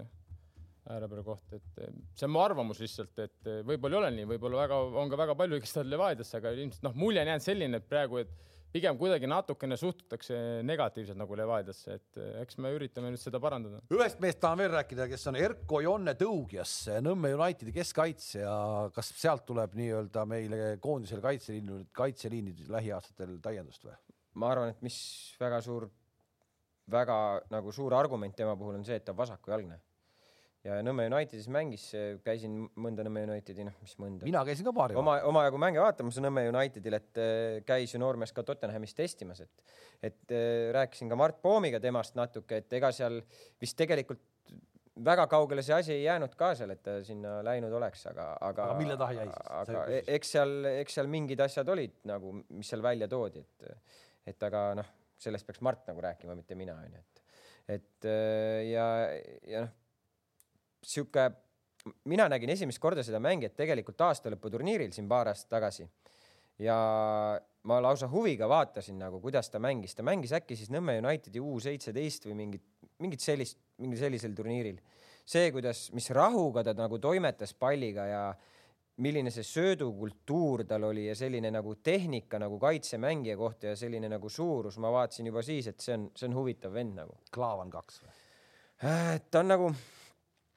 äärepeal koht, et see on mu arvamus lihtsalt, et võib-olla ei ole nii, võib-olla väga, on ka väga palju, kes tahavad Levadiasse, aga ilmselt noh, mulje on jäänud selline, et praegu, et pigem kuidagi natukene suhtutakse negatiivselt nagu Levadiasse, et eh, eks me üritame nüüd seda parandada. ühest mehest tahan veel rääkida, kes on Erko Jonne Tõugjas, Nõmme Unitedi keskkaitsja, kas sealt tuleb nii-öelda meile koondisele kaitseliinil, kaitseliinid lähiaastatel täiendust või? ma arvan, et mis väga suur, väga nagu suur argument tema puhul on see, et ta on vasakujalgne ja Nõmme Unitedis mängis, käisin mõnda Nõmme Unitedi, noh, mis mõnda. mina käisin ka paari. oma, omajagu mänge vaatamas Nõmme Unitedil, et äh, käis ju noormees ka Tottenhamis testimas, et, et äh, rääkisin ka Mart Poomiga temast natuke, et ega seal vist tegelikult väga kaugele see asi ei jäänud ka seal, et ta sinna läinud oleks, aga, aga. aga mille taha jäi siis? aga eks seal, eks seal mingid asjad olid nagu, mis seal välja toodi, et, et aga noh, sellest peaks Mart nagu rääkima, mitte mina onju, et, et äh, ja, ja noh sihuke, mina nägin esimest korda seda mängijat tegelikult aastalõputurniiril siin paar aastat tagasi ja ma lausa huviga vaatasin nagu, kuidas ta mängis, ta mängis äkki siis Nõmme Unitedi U seitseteist või mingit, mingit sellist, mingil sellisel turniiril. see, kuidas, mis rahuga ta nagu toimetas palliga ja milline see söödukultuur tal oli ja selline nagu tehnika nagu kaitsemängija kohta ja selline nagu suurus, ma vaatasin juba siis, et see on, see on huvitav vend nagu. Klaavan kaks või? Äh, ta on nagu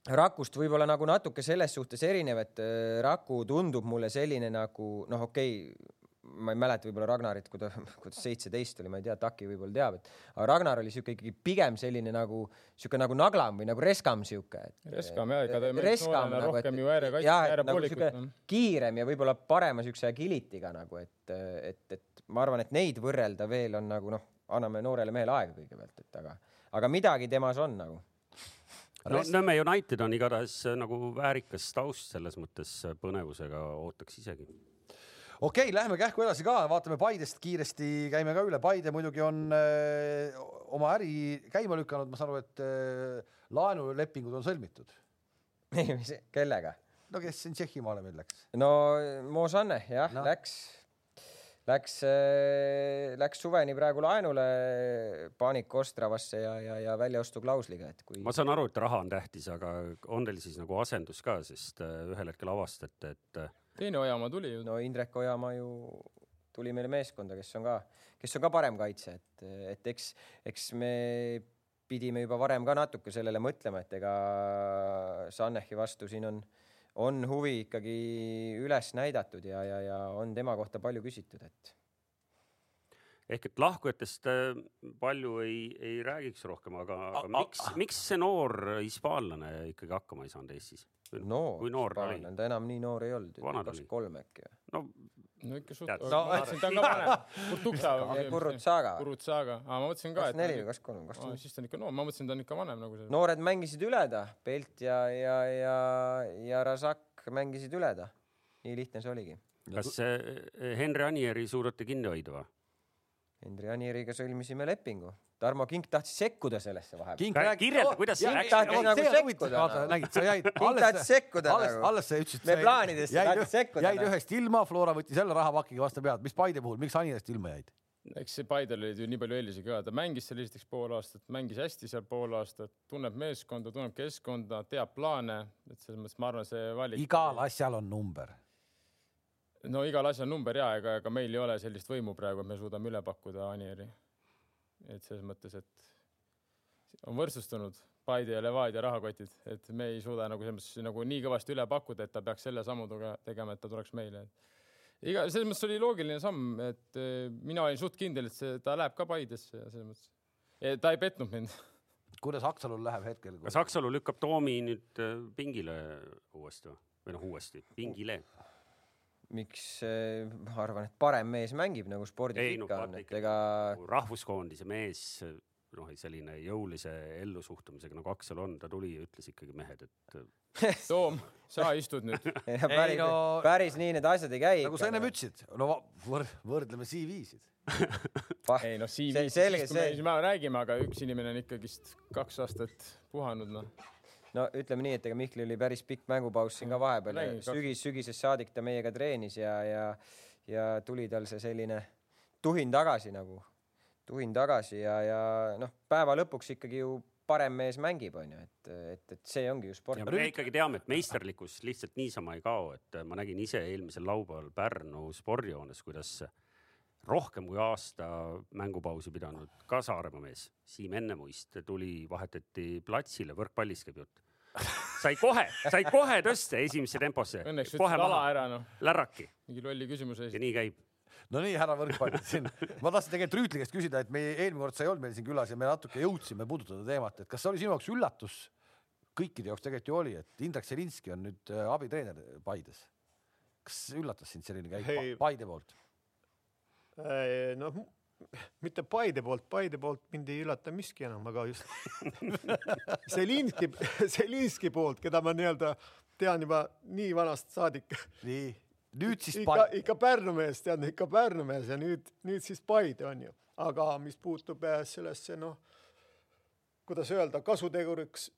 Rakust võib-olla nagu natuke selles suhtes erinev, et äh, Raku tundub mulle selline nagu noh, okei okay,, ma ei mäleta võib-olla Ragnarit, kui ta, kui ta seitseteist oli, ma ei tea, Taki võib-olla teab, et aga Ragnar oli siuke ikkagi pigem selline nagu siuke nagu Naglam või nagu Reskam siuke. Reskam jah, ega ta Reskam nagu, rohkem ju äärekaitse, äärepoolikut nagu. kiirem ja võib-olla parema siukse agility'ga nagu, et, et, et ma arvan, et neid võrrelda veel on nagu noh, anname noorele mehele aega kõigepealt, et aga, aga midagi temas on nagu no Nõmme United on igatahes äh, nagu väärikas taust selles mõttes äh, põnevusega ootaks isegi. okei okay,, lähme kähku edasi ka, vaatame Paidest kiiresti, käime ka üle. Paide muidugi on öö, äh, oma äri käima lükanud, ma saan aru, et öö, laenulepingud on sõlmitud. kellega? no kes siin Tšehhimaale meil läks? no Mo Sanne jah no., läks läks, äh, läks suveni praegu laenule Panik Ostravasse ja, ja, ja väljaostuklausliga, et kui. ma saan aru, et raha on tähtis, aga on teil siis nagu asendus ka, sest äh, ühel hetkel avastate, et. Äh, teine Ojamaa tuli ju. no Indrek Ojamaa ju tuli meile meeskonda, kes on ka, kes on ka parem kaitse, et, et eks, eks me pidime juba varem ka natuke sellele mõtlema, et ega Sannechi vastu siin on on huvi ikkagi üles näidatud ja, ja, ja on tema kohta palju küsitud, et ehk et lahkujatest äh, palju ei, ei räägiks rohkem, aga, aga miks, miks see noor hispaanlane ikkagi hakkama ei saanud Eestis? Noor, kui noor ta oli? ta enam nii noor ei olnud, kakskümmend kolm äkki või? no no ikka suht-, no, ma mõtlesin, ta on ka vanem. Kurtuksa. Kurutsaga. Kurutsaga, aa ma mõtlesin ka, et. neli või kakskümmend kolm, kakskümmend. siis ta on ikka noor, ma mõtlesin, ta on ikka vanem nagu see. noored mängisid üle ta, Pelt ja, ja, ja, ja Razak mängisid üle ta. nii lihtne see oligi. kas Henri Anieri suudate kinni hoida või? Henri Anieriga sõlmisime lepingu. Tarmo Kink tahtis sekkuda sellesse vahepeal. Kink räägi, kirjelda, kuidas see läks. tahtis nagu sekkuda. nägid, sa jäid. Kink tahtis sekkuda alles, nagu. alles sa ütlesid. me plaanidest tahtis sekkuda. jäid ühest ilma, Flora võttis jälle rahapakiga vastu pead. mis Paide puhul, miks Anierist ilma jäid? eks see Paidel olid ju nii palju eelisi ka, ta mängis seal esiteks pool aastat, mängis hästi seal pool aastat, tunneb meeskonda, tunneb keskkonda, teab plaane, et selles mõttes ma arvan, see valik. igal asjal on number no igal asjal number ja ega, ega meil ei ole sellist võimu praegu, et me suudame üle pakkuda Anieri. Et selles mõttes, et on võrdsustunud Paide ja Levadia rahakotid, et me ei suuda nagu selles mõttes nagu nii kõvasti üle pakkuda, et ta peaks selle sammu tegema, et ta tuleks meile. iga, selles mõttes oli loogiline samm, et eh, mina olin suht kindel, et see, ta läheb ka Paidesse ja selles mõttes, ta ei petnud mind kuidas Aksalul läheb hetkel? kas Aksalu lükkab Toomi nüüd eh, pingile uuesti või noh, uuesti pingile? Miks ma arvan, et parem mees mängib nagu spordis ei, ikka no, on, et ega. rahvuskoondise mees, noh, selline jõulise ellusuhtumisega nagu Aksel on, ta tuli ja ütles ikkagi mehed, et Toom, sa istud nüüd. päris, no, päris nii need asjad ei käi. nagu sa ennem ütlesid, no võr, võrdleme CV-sid ei noh, CV, siis, kui me, siis me räägime, aga üks inimene on ikkagist kaks aastat puhanud, noh no ütleme nii, et ega Mihklil oli päris pikk mängupaus siin ka vahepeal. ja sügis, sügisest saadik ta meiega treenis ja, ja, ja tuli tal see selline tuhin tagasi nagu, tuhin tagasi ja, ja noh, päeva lõpuks ikkagi ju parem mees mängib, onju, et, et, et see ongi ju sport. me ikkagi teame, et meisterlikkus lihtsalt niisama ei kao, et ma nägin ise eelmisel laupäeval Pärnu spordihoones, kuidas rohkem kui aasta mängupausi pidanud ka Saaremaa mees, Siim Ennemuist tuli, vahetati platsile, võrkpallist käib jutt. sai kohe, sai kohe tõsta esimesse temposse. Õnneks ütlesid ala ära noh. Lärraki. mingi lolli küsimuse eest. ja nii käib. no nii, härra võrkpallid siin, ma tahtsin tegelikult Rüütli käest küsida, et meie eelmine kord sa ei olnud meil siin külas ja me natuke jõudsime puudutada teemat, et kas see oli sinu jaoks üllatus? kõikide jaoks tegelikult ju oli, et Indrek Selinski on nüüd äh, abitreener Paides. kas üllatas sind selline käik Paide poolt? Äh, noh, mitte Paide poolt, Paide poolt mind ei üllata miski enam, aga just Zelinski, Zelinski poolt, keda ma nii-öelda tean juba nii vanast saadik. nii, nüüd siis ikka, ikka Pärnu mees, tead ikka Pärnu mees ja nüüd, nüüd siis Paide on ju, aga mis puutub äh, sellesse noh, kuidas öelda, kasuteguriks,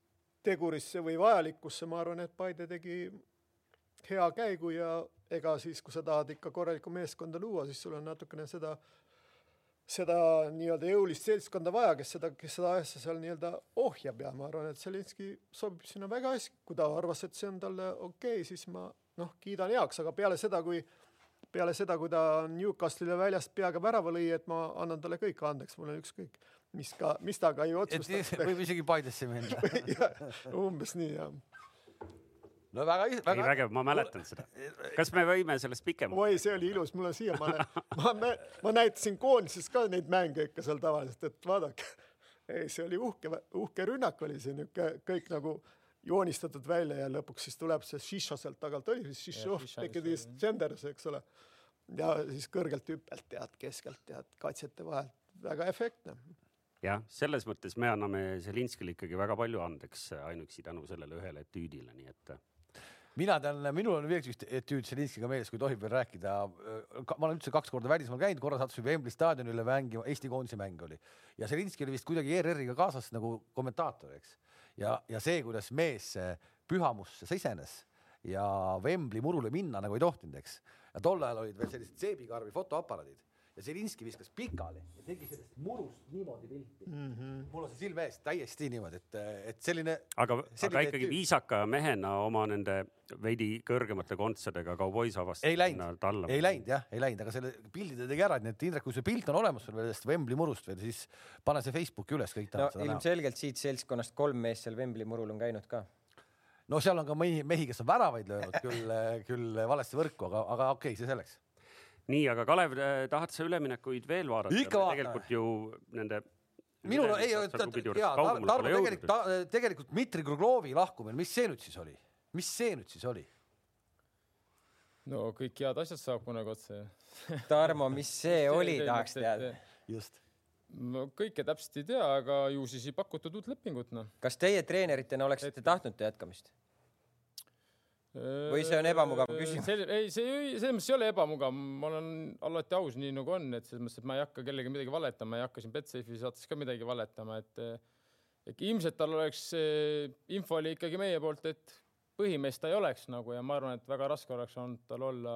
tegurisse või vajalikkusse, ma arvan, et Paide tegi hea käigu ja ega siis, kui sa tahad ikka korralikku meeskonda luua, siis sul on natukene seda, seda nii-öelda jõulist seltskonda vaja, kes seda, kes seda asja seal nii-öelda ohjab ja ma arvan, et Zelinski sobib sinna väga hästi. kui ta arvas, et see on talle okei okay,, siis ma noh, kiidan heaks, aga peale seda, kui peale seda, kui ta Newcastle'ile väljast peaga värava lõi, et ma annan talle kõik andeks, mul on ükskõik, mis ka, mis ta ka ei otsusta. võib isegi Paidesse minna umbes nii jah no väga, väga. ei vägev, ma mäletan seda. kas me võime sellest pikemalt? oi, see oli ilus, mul on siiamaale, ma, ma, ma näitasin koondises ka neid mänge ikka seal tavaliselt, et vaadake. ei, see oli uhke, uhke rünnak oli see niuke kõik nagu joonistatud välja ja lõpuks siis tuleb see Šišo sealt tagant, oli vist Šišo, tegi Genders, eks ole. ja siis kõrgelt hüppelt tead, keskelt tead, katsete vahelt, väga efektne jah, selles mõttes me anname Zelinskile ikkagi väga palju andeks ainuüksi tänu sellele ühele etüüdile, nii et mina tean, minul on veel üks etüüd Zelinskiga meeles, kui tohib veel rääkida. ma olen üldse kaks korda välismaal käinud, korra sattusin Wembley staadionile mängima, Eesti koondise mäng oli ja Zelinski oli vist kuidagi ERR-iga kaasas nagu kommentaator, eks. ja, ja see, kuidas mees pühamusse sisenes ja Wembley murule minna nagu ei tohtinud, eks. ja tol ajal olid veel sellised seebikarvi fotoaparaadid ja Zelinski viskas pikali ja tegi sellest murust niimoodi pilti mm. -hmm. mul on see silme ees täiesti niimoodi, et, et selline. aga, aga ikkagi viisaka mehena oma nende veidi kõrgemate kontsadega kauboisavast. ei läinud, ei läinud jah, ei läinud, aga selle pildi ta tegi ära, nii et Indrek, kui see pilt on olemas sul veel sellest Wembley murust veel, siis pane see Facebooki üles, kõik tahavad no, seda näha. ilmselgelt siit seltskonnast kolm meest seal Wembley murul on käinud ka no seal on ka mehi, mehi, kes on väravaid löönud küll, küll valesse võrku, aga, aga okei okay,, see selleks. Nii, aga Kalev, tahad sa üleminekuid veel vaadata? tegelikult ju nende minul ei, jaa, Tarmo tegelikult, tegelikult Dmitri Kruglovi lahkumine, mis see nüüd siis oli, mis see nüüd siis oli? no kõik head asjad saab kunagi otsa Tarmo, mis see oli, tahaks teada. just. no kõike täpselt ei tea, aga ju siis ei pakutud uut lepingut, noh. kas teie treeneritena oleksite Et... tahtnud ta jätkamist? Või see on ebamugav küsimus? ei, see selles mõttes ei ole ebamugav, ma olen alati aus, nii nagu on, et selles mõttes, et ma ei hakka kellegi midagi valetama, ei hakka siin Betsafe'i saates ka midagi valetama, et et ilmselt tal oleks, info oli ikkagi meie poolt, et põhimeest ta ei oleks nagu. Ja ma arvan, et väga raske oleks olnud tal olla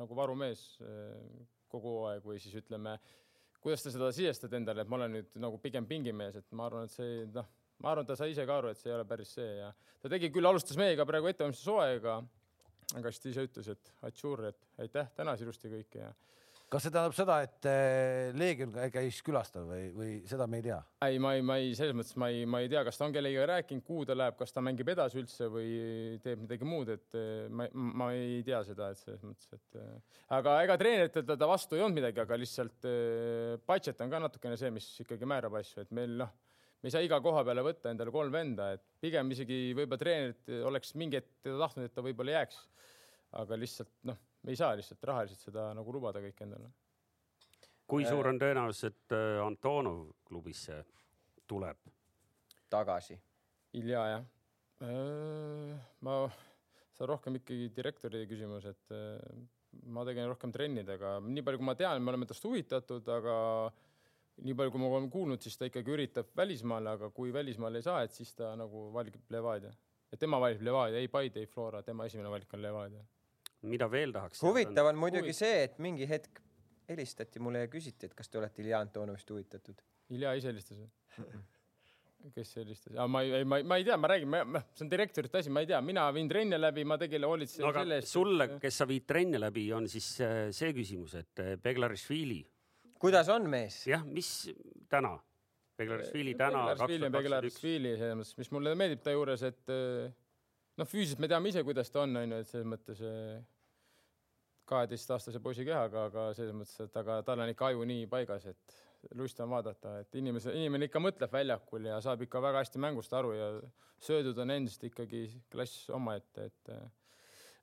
nagu varumees kogu hooaeg või siis ütleme, kuidas ta seda sisestad endale, et ma olen nüüd nagu pigem pingimees, et ma arvan, et see noh ma arvan, ta sai ise ka aru, et see ei ole päris see ja ta tegi küll, alustas meiega praegu ettevalmistushooaega, aga siis ta ise ütles, et atšur, et aitäh, tänas ilusti kõike ja kas see tähendab seda, et eh, Leegion käis külastal või, või seda me ei tea? ei, ma ei, ma ei, selles mõttes ma ei, ma ei tea, kas ta on kellegagi rääkinud, kuhu ta läheb, kas ta mängib edasi üldse või teeb midagi muud, et eh, ma, ma ei tea seda, et selles mõttes, et eh, aga ega treeneritel teda vastu ei olnud midagi, aga lihtsalt budget on ka natukene see, mis ikkagi määrab asju, et meil noh me ei saa iga koha peale võtta endale kolm venda, et pigem isegi võib-olla treenerid oleks mingi hetk tahtnud, et ta võib-olla jääks. aga lihtsalt noh, me ei saa lihtsalt rahaliselt seda nagu lubada kõik endale. kui suur on tõenäosus, et äh, Antonov klubisse tuleb? tagasi. Ilja jah. Äh, ma, see on rohkem ikkagi direktori küsimus, et äh, ma tegelen rohkem trennidega, nii palju, kui ma tean, me oleme tast huvitatud, aga nii palju, kui ma olen kuulnud, siis ta ikkagi üritab välismaale, aga kui välismaale ei saa, et siis ta nagu valib Levadia. et tema valib Levadia, ei Paide, ei Flora, tema esimene valik on Levadia. mida veel tahaks? huvitav on muidugi Huvitav. see, et mingi hetk helistati mulle ja küsiti, et kas te olete Ilja Antonovist huvitatud. Ilja ise helistas või? kes helistas? ma ei, ma, ma ei tea, ma räägin, see on direktorite asi, ma ei tea, mina viin trenne läbi, ma tegelen, hoolitsen no, selle eest. sulle, kes sa viid trenne läbi, on siis äh, see küsimus, et äh, Beglarišvili kuidas on mees? jah, mis täna? Beglarishvili täna. Beglarishvili selles mõttes, mis mulle meeldib ta juures, et eh, noh, füüsiliselt me teame ise, kuidas ta on, onju, et selles mõttes eh, kaheteistaastase poisi kehaga, aga selles mõttes, et aga tal on ikka aju nii paigas, et lust on vaadata, et inimese, inimene ikka mõtleb väljakul ja saab ikka väga hästi mängust aru ja söödud on endiselt ikkagi klass omaette, et, et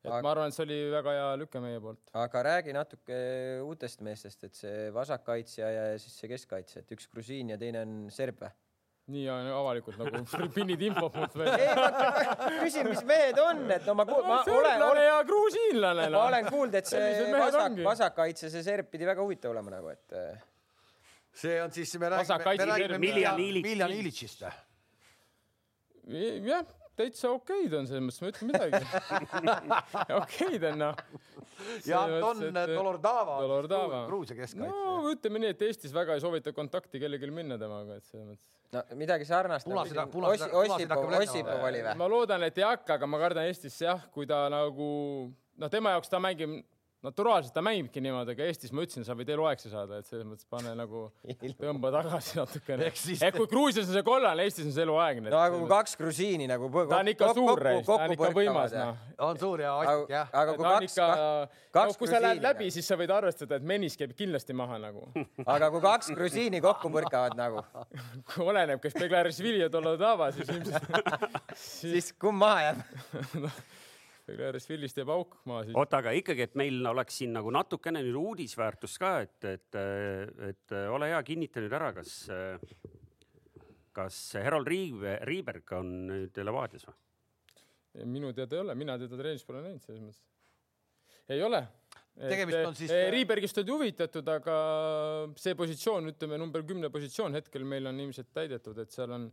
et aga, ma arvan, et see oli väga hea lüke meie poolt. aga räägi natuke uutest meestest, et see vasakkaitsja ja siis see keskkaitsja, et üks grusiin ja teine on serb või? nii on avalikult nagu pinnid infot mult veel. ei, ma küsin, mis mehed on, et no ma, ma no, olen. olen ja grusiinlane no.. ma olen kuulnud, et see vasak, vasakkaitse, see serb pidi väga huvitav olema nagu, et. Äh, see on siis, me räägime, me räägime Miljan Ilitšist või? jah täitsa okeid on selles mõttes, ma ei ütle midagi okeid on noh. ja Anton Dolordava, Dolordava., Gruusia keskkaitse. no ütleme nii, et Eestis väga ei soovita kontakti kellelgi minna temaga, et selles mõttes. no midagi sarnast nagu ma loodan, et ei hakka, aga ma kardan Eestis jah, kui ta nagu noh, tema jaoks ta mängib naturaalselt ta mängibki niimoodi, aga Eestis ma ütlesin, sa võid eluaegse saada, et selles mõttes pane nagu, tõmba tagasi natukene. ehk kui Gruusias on see kollane, Eestis on see eluaegne. no aga kui kaks grusiini nagu ta on ikka suur reis, ta on ikka võimas, noh. on suur ja astik, jah. aga kui kaks, kaks no, kui sa lähed läbi, siis sa võid arvestada, et menis käib kindlasti maha nagu. aga kui kaks grusiini kokku põrkavad nagu oleneb, kas Beglarishvili ja Dolodava, siis ilmselt siis kumb maha jääb Reglerist teeb auk maa siis. oota, aga ikkagi, et meil oleks siin nagu natukene nüüd uudisväärtust ka, et, et, et ole hea, kinnita nüüd ära, kas, kas Herold Riiber, Riiberg on nüüd Levadias või? minu teada ei ole, mina teda treenis pole näinud selles mõttes. ei ole. tegemist on siis. Riibergist oldi huvitatud, aga see positsioon, ütleme number kümne positsioon hetkel meil on ilmselt täidetud, et seal on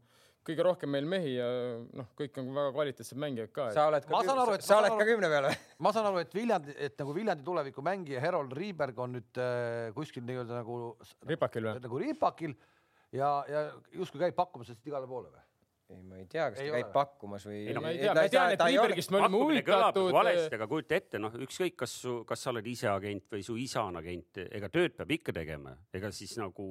kõige rohkem meil mehi ja noh, kõik on väga kvaliteetsed mängijad ka. sa oled ka, küm... Aru, sa oled ka kümne peal või? ma saan aru, et Viljandi, et nagu Viljandi tuleviku mängija Herold Riiberg on nüüd äh, kuskil nii-öelda nagu ripakil või? nagu ripakil ja, ja justkui käib pakkumas igale poole või? ei, ma ei tea, kas ei ta käib ole. pakkumas või. ei no ma ei tea, ma tean, et Riibergist me olime huvitatud. valesti, aga kujuta ette, noh, ükskõik, kas su, kas sa oled ise agent või su isa on agent, ega tööd peab ikka tegema, ega siis nagu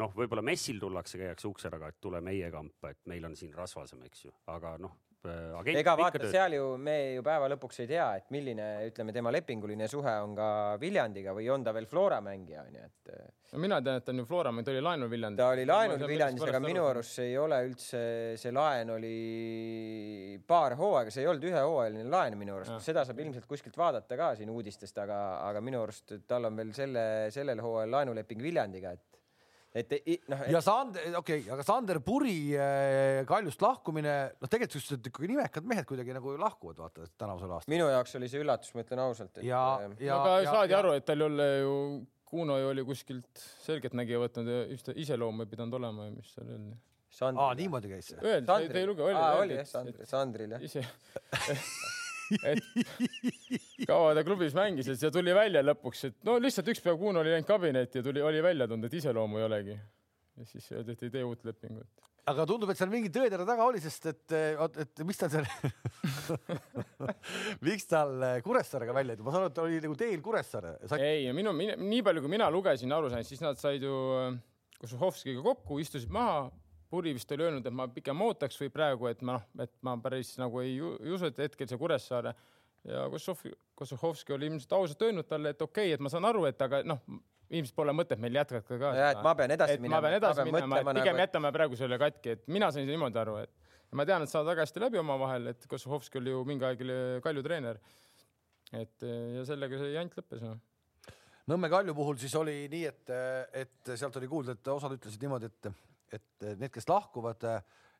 noh, võib-olla messil tullakse, käiakse ukse taga, et tule meie kampa, et meil on siin rasvasem, eks ju, aga noh, äh, ega vaata, seal ju me ju päeva lõpuks ei tea, et milline, ütleme, tema lepinguline suhe on ka Viljandiga või on ta veel Flora mängija, onju, et. Äh, no mina tean, et ta on ju Flora, ta oli laenul Viljandis. ta oli laenul Viljandis, aga minu arust see ei ole üldse, see laen oli paar hooaega, see ei olnud ühehooajaline laen minu arust, seda saab ilmselt kuskilt vaadata ka siin uudistest, aga, aga minu arust tal on veel selle, sellel hooajal laenuleping Viljandiga, et et noh et.... ja Sander, okei okay,, aga Sander Puri äh, Kaljust lahkumine, noh, tegelikult just ikkagi nimekad mehed kuidagi nagu lahkuvad, vaata tänavusel aastal. minu jaoks oli see üllatus, ma ütlen ausalt. ja, äh, ja, aga ja, saadi ja, aru, et tal ei ole ju, Kuno ju oli kuskilt selgeltnägija võtnud ja just iseloomu ei pidanud olema ja mis seal öeldi. aa, niimoodi käis see? öeldi, te ei luge, oli. aa, oli jah, Sandril, Sandril jah. Et kaua ta klubis mängis, et see tuli välja lõpuks, et no lihtsalt üks päev Kuno oli läinud kabinetti ja tuli, oli välja tulnud, et iseloomu ei olegi. ja siis öeldi, et ei tee uut lepingut. aga tundub, et seal mingi tõetera taga oli, sest et, et, et mis tal seal miks tal Kuressaarega välja tuli, ma saan aru, et ta oli nagu teel Kuressaare Sa.... ei, minu, nii palju, kui mina lugesin, aru sain, siis nad said ju Kosuhovskiga kokku, istusid maha Puri vist oli öelnud, et ma pigem ootaks või praegu, et ma noh, et ma päris nagu ei, usu, et hetkel see Kuressaare ja Kossovski oli ilmselt ausalt öelnud talle, et okei okay,, et ma saan aru, et aga noh, ilmselt pole mõtet meil jätkata ka. ja, et ma pean edasi minema. ma pean edasi ma pean minema, et pigem nagu... jätame praegu selle katki, et mina sain niimoodi aru, et ma tean, et saavad väga hästi läbi omavahel, et Kossovski oli ju mingi aeg Kalju treener. et ja sellega see jant lõppes no.. Nõmme Kalju puhul siis oli nii, et, et sealt oli kuulda, et osad ütlesid niimoodi, et et need, kes lahkuvad,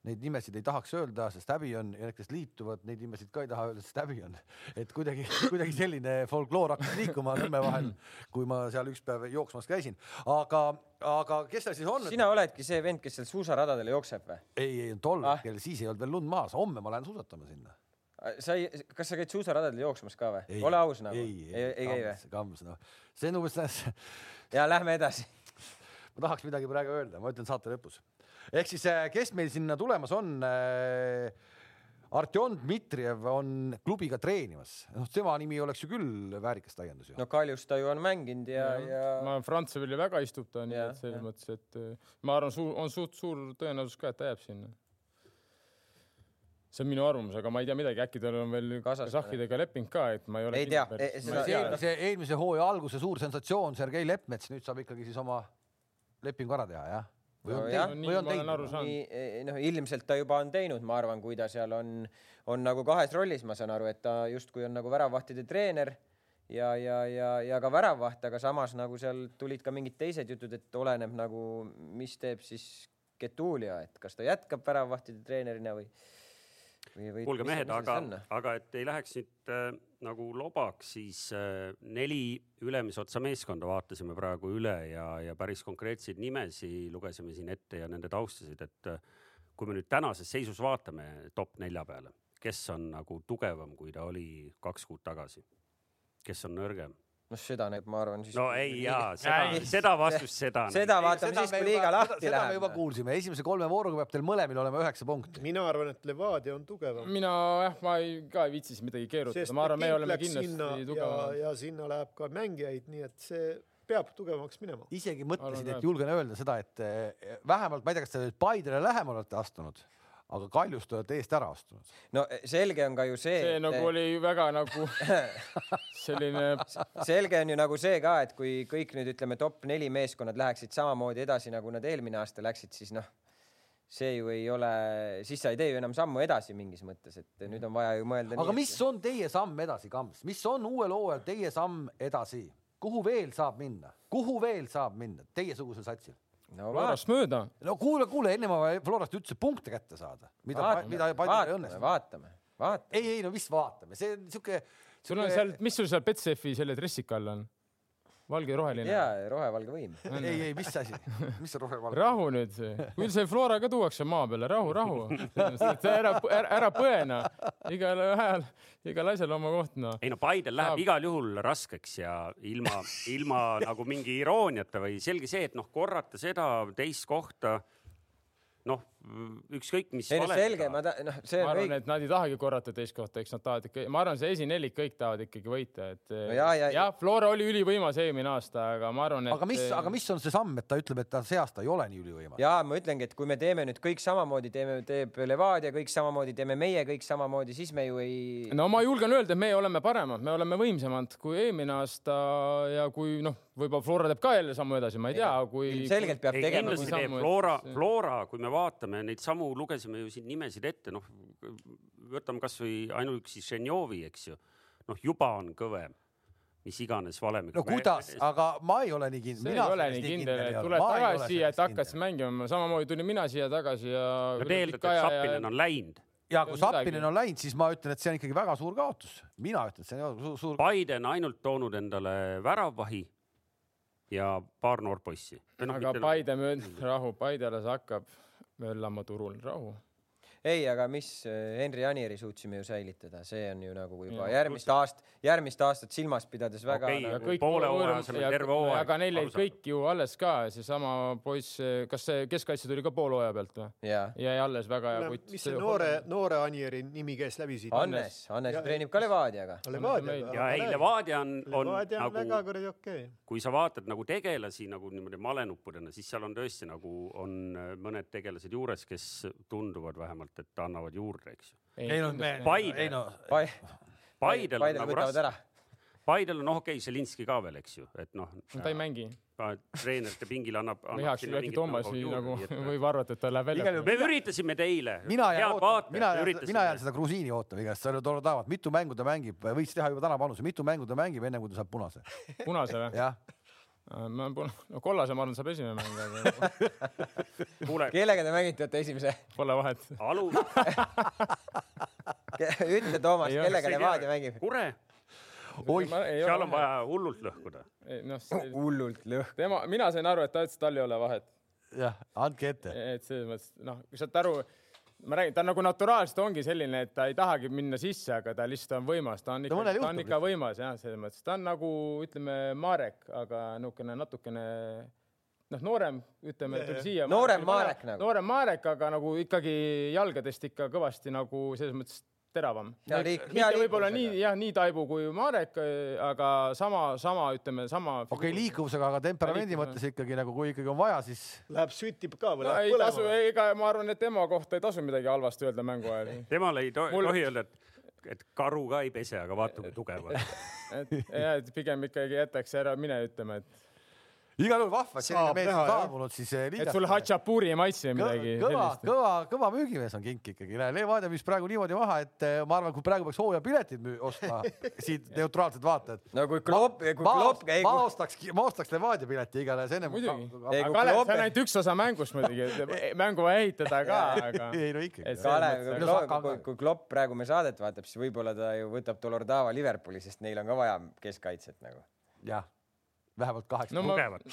neid nimesid ei tahaks öelda, sest häbi on ja need, kes liituvad, neid nimesid ka ei taha öelda, sest häbi on. et kuidagi, kuidagi selline folkloor hakkas liikuma Nõmme vahel, kui ma seal üks päev jooksmas käisin, aga, aga kes seal siis on? sina oledki see vend, kes seal suusaradadel jookseb või? ei, ei tol ah. hetkel ah., siis ei olnud veel lund maas, homme ma lähen suusatama sinna sa ei, kas sa käid suusaradadel jooksmas ka või? ole aus nagu. ei, ei, ei käi või? kammus, noh. see on umbes. ja lähme edasi ma tahaks midagi praegu öelda, ma ütlen saate lõpus. ehk siis, äh, kes meil sinna tulemas on? Äh, Artjom Dmitrijev on klubiga treenimas, noh, tema nimi oleks ju küll väärikas täiendus ju. no Kaljus ta ju on mänginud ja, ja, ja.... ma Frantsevili väga istub ta, nii et selles mõttes, et äh, ma arvan, on suht suur tõenäosus ka, et ta jääb sinna see on minu arvamus, aga ma ei tea midagi, äkki tal on veel Kasahhidega leping ka, et ma ei ole. ei tea. eelmise, eelmise hooaja alguse suur sensatsioon Sergei Leppmets, nüüd saab ikkagi siis oma lepingu ära teha, jah? või on, no, jah, või on teinud? Noh, ilmselt ta juba on teinud, ma arvan, kui ta seal on, on nagu kahes rollis, ma saan aru, et ta justkui on nagu väravvahtide treener ja, ja, ja, ja ka väravvaht, aga samas nagu seal tulid ka mingid teised jutud, et oleneb nagu, mis teeb siis Getulia, et kas ta jätkab väravvahtide treenerina või kuulge mehed, aga, aga et ei läheks nüüd äh, nagu lobaks, siis äh, neli ülemise otsa meeskonda vaatasime praegu üle ja, ja päris konkreetseid nimesi lugesime siin ette ja nende taustasid, et äh, kui me nüüd tänases seisus vaatame top nelja peale, kes on nagu tugevam, kui ta oli kaks kuud tagasi? kes on nõrgem? Noh, seda nüüd ma arvan siis. no ei jaa, seda, seda vastust, seda. seda vaatame siis, kui liiga lahti läheb. seda me juba kuulsime, esimese kolme vooruga peab teil mõlemil olema üheksa punkti. mina arvan, et Levadia on tugevam. mina jah, ma ei, ka ei viitsi siis midagi keerutada, ma arvan, me oleme kindlasti tugevam. ja sinna läheb ka mängijaid, nii et see peab tugevamaks minema. isegi mõtlesin, et julgen öelda seda, et eh, vähemalt ma ei tea, kas te nüüd Paidele lähemale olete astunud aga Kaljust olete eest ära astunud. no selge on ka ju see. see et... nagu oli väga nagu selline. selge on ju nagu see ka, et kui kõik nüüd ütleme, top neli meeskonnad läheksid samamoodi edasi, nagu nad eelmine aasta läksid, siis noh, see ju ei ole, siis sa ei tee ju enam sammu edasi mingis mõttes, et nüüd on vaja ju mõelda. aga nii, mis et... on teie samm edasi, Kams, mis on uuel hooajal teie samm edasi, kuhu veel saab minna, kuhu veel saab minna teiesugusel satsil? No Florast mööda. no kuule, kuule, enne ma Florast ütlesin punkte kätte saada, mida, mida Padil ei õnnestunud. vaatame, vaatame. ei, ei no mis vaatame, see on siuke. sul on seal, mis sul seal Betsafe selle dressika all on? Valge ja roheline. ja, rohevalge võim. ei, ei, mis asi, mis see rohevalge? rahu nüüd, küll see Flora ka tuuakse maa peale, rahu, rahu. ära, ära, ära põena, igal ajal, igal asjal oma koht, noh. ei no Paidel läheb Saab. igal juhul raskeks ja ilma, ilma nagu mingi irooniata või selge see, et noh, korrata seda teist kohta ükskõik mis. ei no selge, ma ta-, noh, see ma arvan kõik..., et nad ei tahagi korrata teist kohta, eks nad tahavad ikka, ma arvan, see esinelik kõik tahavad ikkagi võita, et no ja, ja, jah, Flora oli ülivõimas eelmine aasta, aga ma arvan, et aga mis, aga mis on see samm, et ta ütleb, et ta see aasta ei ole nii ülivõimas? ja ma ütlengi, et kui me teeme nüüd kõik samamoodi, teeme, teeb Levadia kõik samamoodi, teeme meie kõik samamoodi, siis me ju ei. no ma julgen öelda, et me oleme paremad, me oleme võimsamad kui eelmine aasta ja kui noh, võib-olla Flora teeb ka jälle sammu edasi, ma ei tea, kui. selgelt peab ei, tegema. kindlasti teeb Flora, Flora, kui me vaatame neid samu, lugesime ju siin nimesid ette, noh, võtame kasvõi ainuüksi Ženjovi, eks ju, noh, juba on kõvem mis iganes valemiga. no kuidas, aga ma ei ole nii kindel. see ei ole nii kindel, et tuled tagasi siia, et hakkasid mängima, samamoodi tulin mina siia tagasi ja. no te eeldate, et Zappinen on läinud. ja kui Zappinen on läinud, siis ma ütlen, et see on ikkagi väga suur kaotus. mina ütlen, et see on suur, suur. Biden ainult toonud endale väravvahi ja paar noort poissi. Aga Paide mööd-, rahu, Paide alles hakkab möllama turul, rahu ei, aga mis äh, Henri Anieri suutsime ju säilitada, see on ju nagu juba ja, järgmist aast-, järgmist aastat silmas pidades väga okay, nagu... kõik poole hooaja asemel terve hooaeg. aga neil jäid kõik ju alles ka, seesama poiss, kas see keskkaitse tuli ka poole hooaja pealt või? jäi alles väga hea putt. mis see noore, noore Anieri nimi käis läbi siit? Hannes, Hannes treenib ka Levadiaga. ja ei, Levadia on, on nagu, väga kuradi okei okay.. kui sa vaatad nagu tegelasi nagu niimoodi malenuppudena, siis seal on tõesti nagu on mõned tegelased juures, kes tunduvad vähemalt et annavad juurde, eks ju. ei no me, Paide, no Paidel on nagu raske. Paidel on noh, okei okay,, Zelinski ka veel, eks ju, et noh. ta ei mängi. treenerite pingil annab. heaks äkki Toomas nii nagu võib arvata, et ta läheb välja. me üritasime teile. mina jään ootama, mina jään, mina jään seda grusiini ootama igatahes, seal tore tavat, mitu mängu ta mängib, võiks teha juba täna panuse, mitu mängu ta mängib, enne kui ta saab punase. punase või? jah ma olen, no kollase ma arvan, saab esimene mäng, aga Kuule. kellega te mängite, olete esimese? Pole vahet. Alu ütle, Toomas, kellega Levadia mängib? Kure. oi, seal on vaja hullult lõhkuda. No, hullult lõhkuda. tema, mina sain aru, et ta ütles, et tal ei ole vahet. jah, andke ette. et selles mõttes, noh, saad aru, ma räägin, ta nagu naturaalselt ongi selline, et ta ei tahagi minna sisse, aga ta lihtsalt on võimas, ta on ikka, ta on ikka võimas jah, selles mõttes, ta on nagu ütleme, Marek, aga niisugune natukene noh, noorem, ütleme, tuli siia. noorem Marek nagu. noorem Marek, aga nagu ikkagi jalgadest ikka kõvasti nagu selles mõttes teravam. mitte võib-olla nii jah, nii taibu kui Marek, aga sama, sama ütleme, sama. okei okay,, liikuvusega, aga temperamendi mõttes ikkagi nagu, kui ikkagi on vaja, siis. Läheb süttib ka või no, läheb põlema? ega ma arvan, et tema kohta ei tasu midagi halvasti öelda mängu ajal. temale ei to Mul... tohi öelda, et, et karu ka ei pese, aga vaata kui tugev on et jah, et pigem ikkagi jätaks ära mine ütlema, et igal juhul vahva, et selline mees on saabunud siis eh, liigast. et sul hatšapuri ei maitse midagi. kõva, kõva, kõva müügimees on Kink ikkagi. Levadia müüs praegu niimoodi maha, et eh, ma arvan, kui praegu peaks hooajapiletid ostma siit neutraalsed vaatajad. no kui Klopp, kui Klopp käib. ma ostaks, ma ostaks Levadia pileti igatahes enne. muidugi. aga Kalev, see on ainult üks osa mängust muidugi, et mängu vaja ehitada ka, aga. ei no ikkagi. Kalev, kui Klopp praegu me saadet vaatab, siis võib-olla ta ju võtab Dolordava Liverpooli, sest neil on ka vaja keskkaitset nagu. jah vähemalt kaheksa no, tugevat.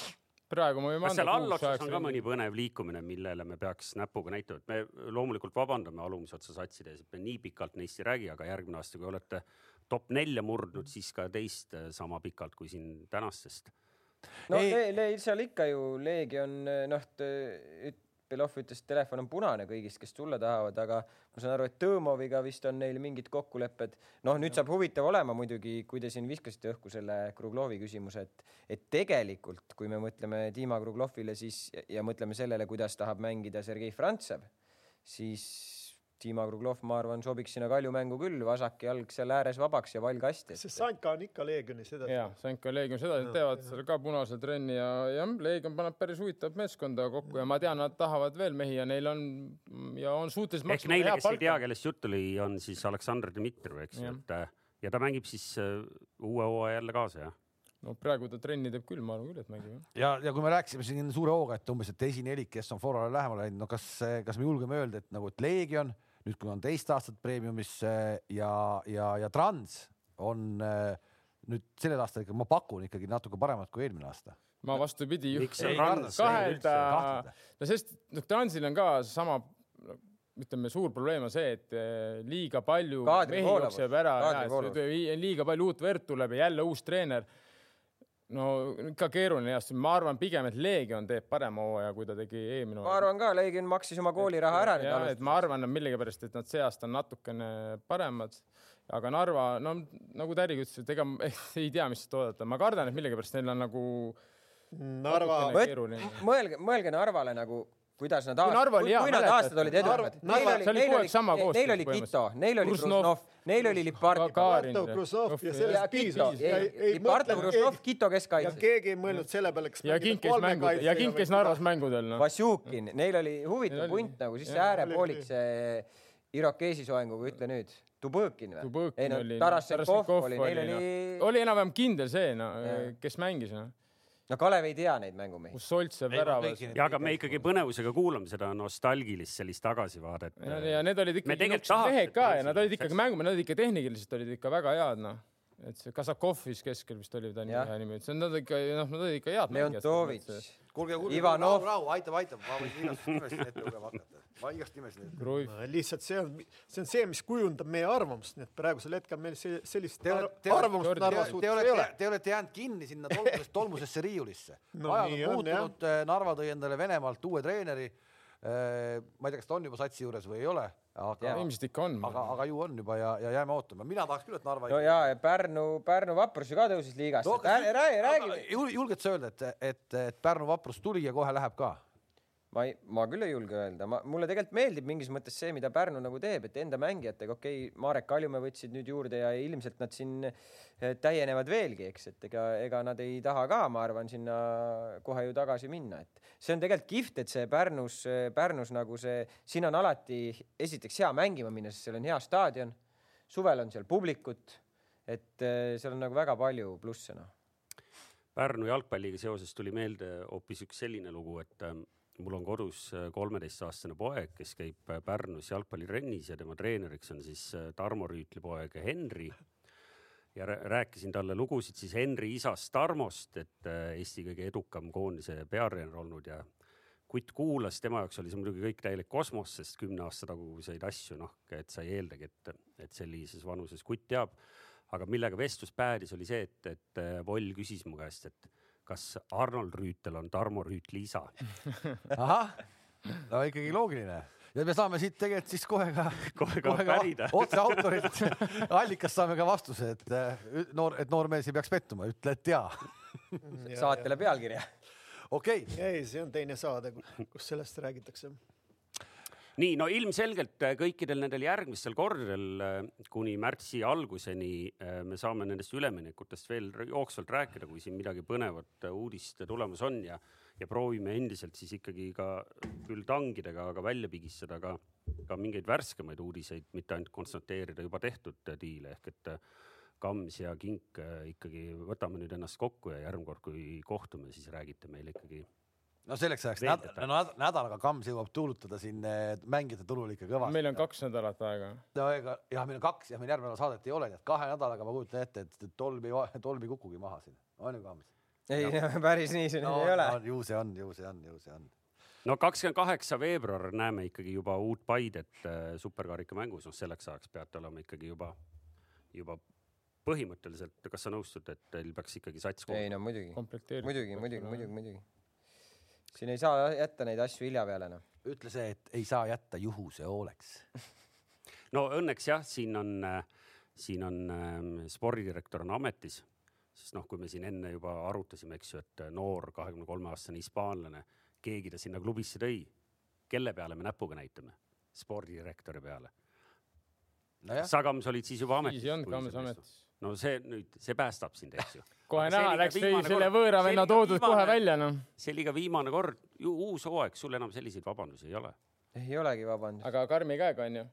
praegu ma võime anda. seal allotsas on ka mõni põnev liikumine, millele me peaks näpuga näitama, et me loomulikult vabandame alumise otsa satside ees, et me nii pikalt neist ei räägi, aga järgmine aasta, kui olete top nelja murdnud, siis ka teist eh, sama pikalt kui siin tänastest. no ei, le, le, seal ikka ju Leegion noh, Belov ütles, et telefon on punane kõigist, kes tulla tahavad, aga ma saan aru, et Tõmoviga vist on neil mingid kokkulepped. noh, nüüd saab huvitav olema muidugi, kui te siin viskasite õhku selle Kruglovi küsimuse, et, et tegelikult, kui me mõtleme Dima Kruglovile, siis ja mõtleme sellele, kuidas tahab mängida Sergei Frantsev, siis Dima Kruglov, ma arvan, sobiks sinna kaljumängu küll, vasak jalg seal ääres vabaks ja vall kasti. sest Sanka on ikka Leegionis edasi. jah, Sanka on Leegionis edasi no,, teevad seal ka punasel trenni ja, ja Leegion paneb päris huvitavat meeskonda kokku ja ma tean, nad tahavad veel mehi ja neil on ja on suutelised maksma head palka. kes ei tea, kellest jutt oli, on siis Aleksandr Dmitrijev, eks ju, et ja ta mängib siis uh, uue hooaja jälle kaasa, jah no praegu ta trenni teeb küll, ma arvan küll, et mängib. ja, ja kui me rääkisime siin suure hooga, et umbes, et esinelik, kes on Forale lähemale läinud, no kas, kas me julgeme öelda, et nagu, et Leegion nüüd, kui on teist aastat Premiumisse ja, ja, ja Trans on äh, nüüd sellel aastal ikka, ma pakun ikkagi natuke paremat kui eelmine aasta. Ma vastupidi kahelda, no sest noh, Transil on ka sama ütleme, suur probleem on see, et äh, liiga palju Kaadri mehi jookseb ära, liiga palju uut verd tuleb ja jälle uus treener no ikka keeruline jah, ma arvan pigem, et Leegion teeb parema hooaja, kui ta tegi eelmine ma arvan ka, Leegion maksis oma kooliraha ära nüüd alustuseks. ma arvan et millegipärast, et nad see aasta on natukene paremad, aga Narva, no nagu Tärik ütles, et ega ei tea, mis oodata, ma kardan, et millegipärast neil on nagu Narva. mõelge, mõelge Narvale nagu kuidas nad aastad, kui, kui nad aastad olid edukad. Neil oli, neil oli, neil oli Kito, neil oli Kruznov, neil oli Lipartov. Kruznov ja sellest piisas. Lipartov, Kruznov, Kito keskkaitses. ja keegi ei mõelnud selle peale, kas ja Kink käis mängudel, ja Kink käis Narvas mängudel no.. Vassiukin, neil oli huvitav punt nagu, siis see äärepoolik, see Irokeesi soenguga, ütle nüüd Tubõkin või? ei no Tarasenkov oli, neil oli. oli enam-vähem kindel see, no kes mängis, noh no Kalev ei tea neid mängumehi. kus Soltsev väravas. ja aga me ikkagi põnevusega kuulame seda nostalgilist sellist tagasivaadet. ja need olid ikkagi mehed ka ja nad olid ikkagi mängumehed, nad olid ikka tehniliselt olid ikka väga head, noh et see Kasakov vist keskel vist oli ta nimi, et see on nad ikka, noh, nad olid ikka head. Leontovitš. Kuulge, kuulge, rahu, rahu, aitab, aitab, ma võin igast nimesid ette lugema hakata. ma igast nimesid ette lugema. lihtsalt see on, see on see, mis kujundab meie arvamust, nii et praegusel hetkel meil see, sellist te olete, arvamust Narva suhtes ei ole. Te olete jäänud kinni sinna tolmusest tolmusesse riiulisse no,. ajad on muutunud, Narva tõi endale Venemaalt uue treeneri. Äh, ma ei tea, kas ta on juba satsi juures või ei ole aga ilmselt ikka on. aga, aga ju on juba ja, ja jääme ootama. mina tahaks küll, et Narva. no ja, ja Pärnu, Pärnu Vaprus ju ka tõusis liigasse no,. räägi, räägi. julged sa öelda, et, et, et Pärnu Vaprus tuli ja kohe läheb ka? Ma ei, ma küll ei julge öelda, ma, mulle tegelikult meeldib mingis mõttes see, mida Pärnu nagu teeb, et enda mängijatega, okei okay,, Marek Kaljumäe võtsid nüüd juurde ja ilmselt nad siin eh, täienevad veelgi, eks, et ega, ega nad ei taha ka, ma arvan, sinna kohe ju tagasi minna, et see on tegelikult kihvt, et see Pärnus, Pärnus nagu see, siin on alati esiteks hea mängima minna, sest seal on hea staadion, suvel on seal publikut, et eh, seal on nagu väga palju plusse, noh. Pärnu jalgpalliga seoses tuli meelde hoopis üks selline lugu, et ähm, mul on kodus äh, kolmeteistaastane poeg, kes käib äh, Pärnus jalgpallitrennis ja tema treeneriks on siis äh, Tarmo Rüütli poeg Henri. ja rääkisin talle lugusid siis Henri isast Tarmost, et Eesti kõige edukam koondise peatreener olnud ja kutt kuulas, tema jaoks oli see muidugi kõik täielik kosmos, sest kümne aasta taguseid asju, noh, et sa ei eeldagi, et, et sellises vanuses kutt teab. aga millega vestlus päädis, oli see, et, et Voll küsis mu käest, et kas Arnold Rüütel on Tarmo Rüütli isa? ahah, no ikkagi loogiline. Ja me saame siit tegelikult siis kohe ka, kohe ka, ka otse autorilt allikast saame ka vastuse, et äh, noor, et noor mees ei peaks pettuma, ütle, et jaa. Saatele pealkirja. okei. Okay.. ei, see on teine saade, kus sellest räägitakse nii, no ilmselgelt äh, kõikidel nendel järgmistel kordadel äh, kuni märtsi alguseni äh, me saame nendest üleminekutest veel jooksvalt rääkida, kui siin midagi põnevat uudist tulemas on ja, ja proovime endiselt siis ikkagi ka küll tangidega, aga välja pigistada ka, ka mingeid värskemaid uudiseid, mitte ainult konstateerida juba tehtud diile. Ehk et Kams ja Kink ikkagi võtame nüüd ennast kokku ja järgmine kord, kui kohtume, siis räägite meile ikkagi no selleks ajaks näd no, nädalaga Kams jõuab tuulutada siin mängijate turul ikka kõvasti. meil on kaks nädalat aega. no ega jah, meil on kaks, jah, meil järgmine nädal saadet ei ole, nii et kahe nädalaga ma kujutan ette, et tolm ei, tolm ei kukugi maha siin, on ju Kams? ei no, päris nii see no, ei ole no,. ju see on, ju see on, ju see on. no kakskümmend kaheksa veebruar näeme ikkagi juba uut Paidet äh, superkarika mängus, noh selleks ajaks peate olema ikkagi juba, juba põhimõtteliselt, kas sa nõustud, et teil peaks ikkagi sats koos? ei no muidugi, muidugi, muidugi, muidugi, muidugi siin ei saa jätta neid asju hilja peale, noh. ütle see, et ei saa jätta juhuse hooleks no õnneks jah, siin on, siin on äh, spordidirektor on ametis, sest noh, kui me siin enne juba arutasime, eks ju, et noor kahekümne kolme aastane hispaanlane, keegi ta sinna klubisse tõi. kelle peale me näpuga näitame? spordidirektori peale no. Sagams olid siis juba ametis. siis ei olnud Kams ametis. No see nüüd, see päästab sind, eks ju kohe näha läks selle võõra venna toodud viimane, kohe välja, noh. see oli ka viimane kord, uus hooaeg, sul enam selliseid vabandusi ei ole. ei olegi vabandust. aga karmi käega onju.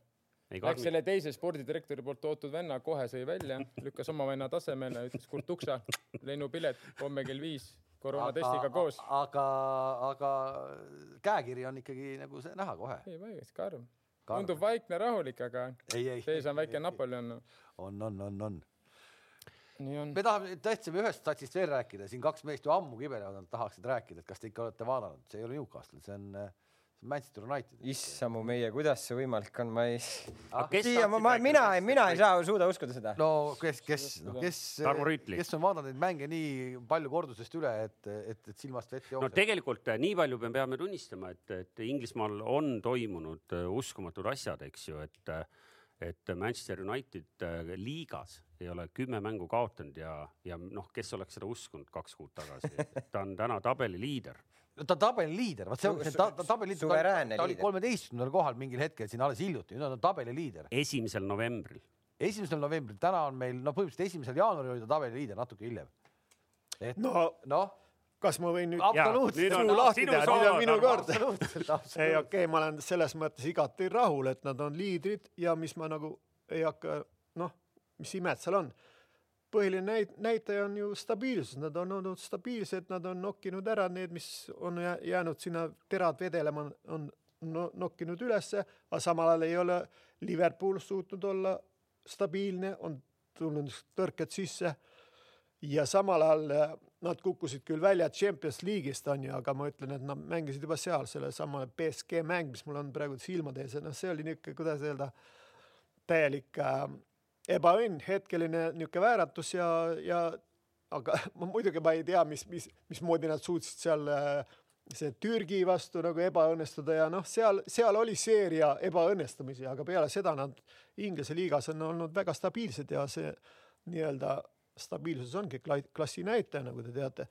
Läks selle teise spordidirektori poolt toodud venna, kohe sõi välja, lükkas oma venna tasemele, ütles Kurt Uksa, lennupilet homme kell viis koroonatestiga koos. aga, aga käekiri on ikkagi nagu see näha kohe. ei, väikest karm. tundub vaikne, rahulik, aga sees on väike Napoleon. on, on, on, on me tahame, tahtsime ühest satsist veel rääkida, siin kaks meest ju ammu kibelevad, nad tahaksid rääkida, et kas te ikka olete vaadanud, see ei ole Newcastle, see on, Manchester United. issamu meie, kuidas see võimalik on, ma ei. Ah, kes siia ma, ma, mina, mina ei saa suuda uskuda seda. no kes, kes, kes, Tarmo Rüütli. kes on vaadanud neid mänge nii palju kordusest üle, et, et, et silmast vett no jookseb. tegelikult eh, nii palju me peame tunnistama, et, et Inglismaal on toimunud eh, uskumatud asjad, eks ju, et et Manchester United eh, liigas ei ole kümme mängu kaotanud ja, ja noh, kes oleks seda uskunud kaks kuud tagasi, ta on täna tabeli liider. ta tabeli liider, vot see on Su- see ta, ta tabeli liider, ta oli kolmeteistkümnendal kohal mingil hetkel siin alles hiljuti, nüüd on ta tabeli liider. esimesel novembril. esimesel novembril, täna on meil, no põhimõtteliselt esimesel jaanuaril oli ta tabeli liider, natuke hiljem. et no noh, kas ma võin nüüd absoluutselt. suu lahti sinu teha, nüüd on minu kord. ei, okei okay,, ma olen selles mõttes igati rahul, et nad on liidrid ja mis ma nagu ei hakka, noh, mis imet seal on. põhiline näit-, näitaja on ju stabiilsus, nad on olnud stabiilsed, nad on nokkinud ära need, mis on jää- jäänud sinna terad vedelema, on no, nokkinud ülesse, aga samal ajal ei ole Liverpool suutnud olla stabiilne, on tulnud tõrked sisse. Ja samal ajal äh, nad kukkusid küll välja Champions League'ist onju, aga ma ütlen, et nad mängisid juba seal sellesama BSG mäng, mis mul on praegu silmade ees ja noh, see oli niisugune, kuidas öelda, täielik äh, ebaõnn, hetkeline niisugune vääratus ja, ja aga ma muidugi ma ei tea, mis, mis, mismoodi nad suutsid seal äh, see Türgi vastu nagu ebaõnnestuda ja noh, seal, seal oli seeria ebaõnnestumisi, aga peale seda nad Inglise liigas on olnud väga stabiilsed ja see nii-öelda stabiilsus ongi kla- klassi näitaja, nagu te teate.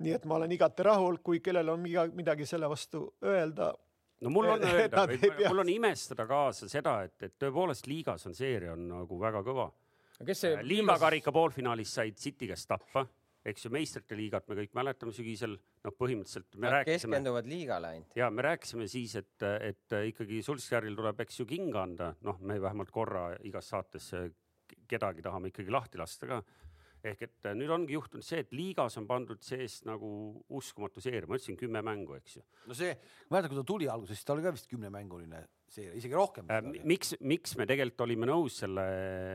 nii et ma olen igati rahul, kui kellel on midagi, midagi selle vastu öelda. no mul on öelda mul on imestada kaasa seda, et, et tõepoolest liigas on seeria on nagu väga kõva. kes see liigakarika poolfinaalis said City käest tappa, eks ju, meistrite liigat me kõik mäletame sügisel, noh, põhimõtteliselt me Nad rääkisime keskenduvad liigale ainult. ja me rääkisime siis, et, et ikkagi Sulskjäril tuleb, eks ju, king anda, noh, me vähemalt korra igas saates eh, kedagi tahame ikkagi lahti lasta ka. Ehk et eh, nüüd ongi juhtunud see, et liigas on pandud seest nagu uskumatu seeria, ma ütlesin kümme mängu, eks ju. no see, ma mäletan, kui ta tuli alguses, siis ta oli ka vist kümnemänguline seeria, isegi rohkem. Äh, miks, miks me tegelikult olime nõus selle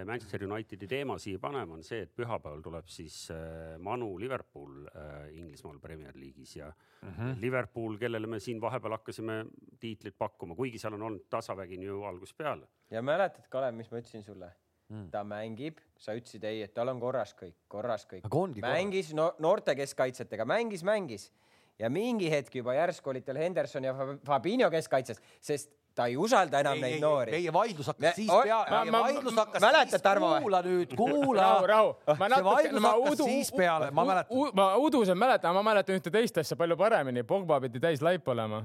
Manchester Unitedi teema siia panema, on see, et pühapäeval tuleb siis äh, Manu Liverpool äh, Inglismaal Premier League'is ja mm. -hmm. Liverpool, kellele me siin vahepeal hakkasime tiitlit pakkuma, kuigi seal on olnud tasavägine ju algusest peale. ja mäletad, Kalev, mis ma ütlesin sulle Mm. ta mängib, sa ütlesid ei, et tal on korras kõik, korras kõik. mängis no, noorte keskkaitsjatega, mängis, mängis ja mingi hetk juba järsku olid tal Henderson ja Fab- Fabinho keskkaitses, sest ta ei usalda enam neid noori. meie vaidlus hakkas Me- siis peale, ma- meie vaidlus hakkas mäletad, siis, kuula nüüd, kuula. rahu, rahu. ma see natuke, vaidlus ma hakkas udu- siis peale, ma mäletan. ma udusen mäletan, ma mäletan ühte teist asja palju paremini, Pogba pidi täis laip olema.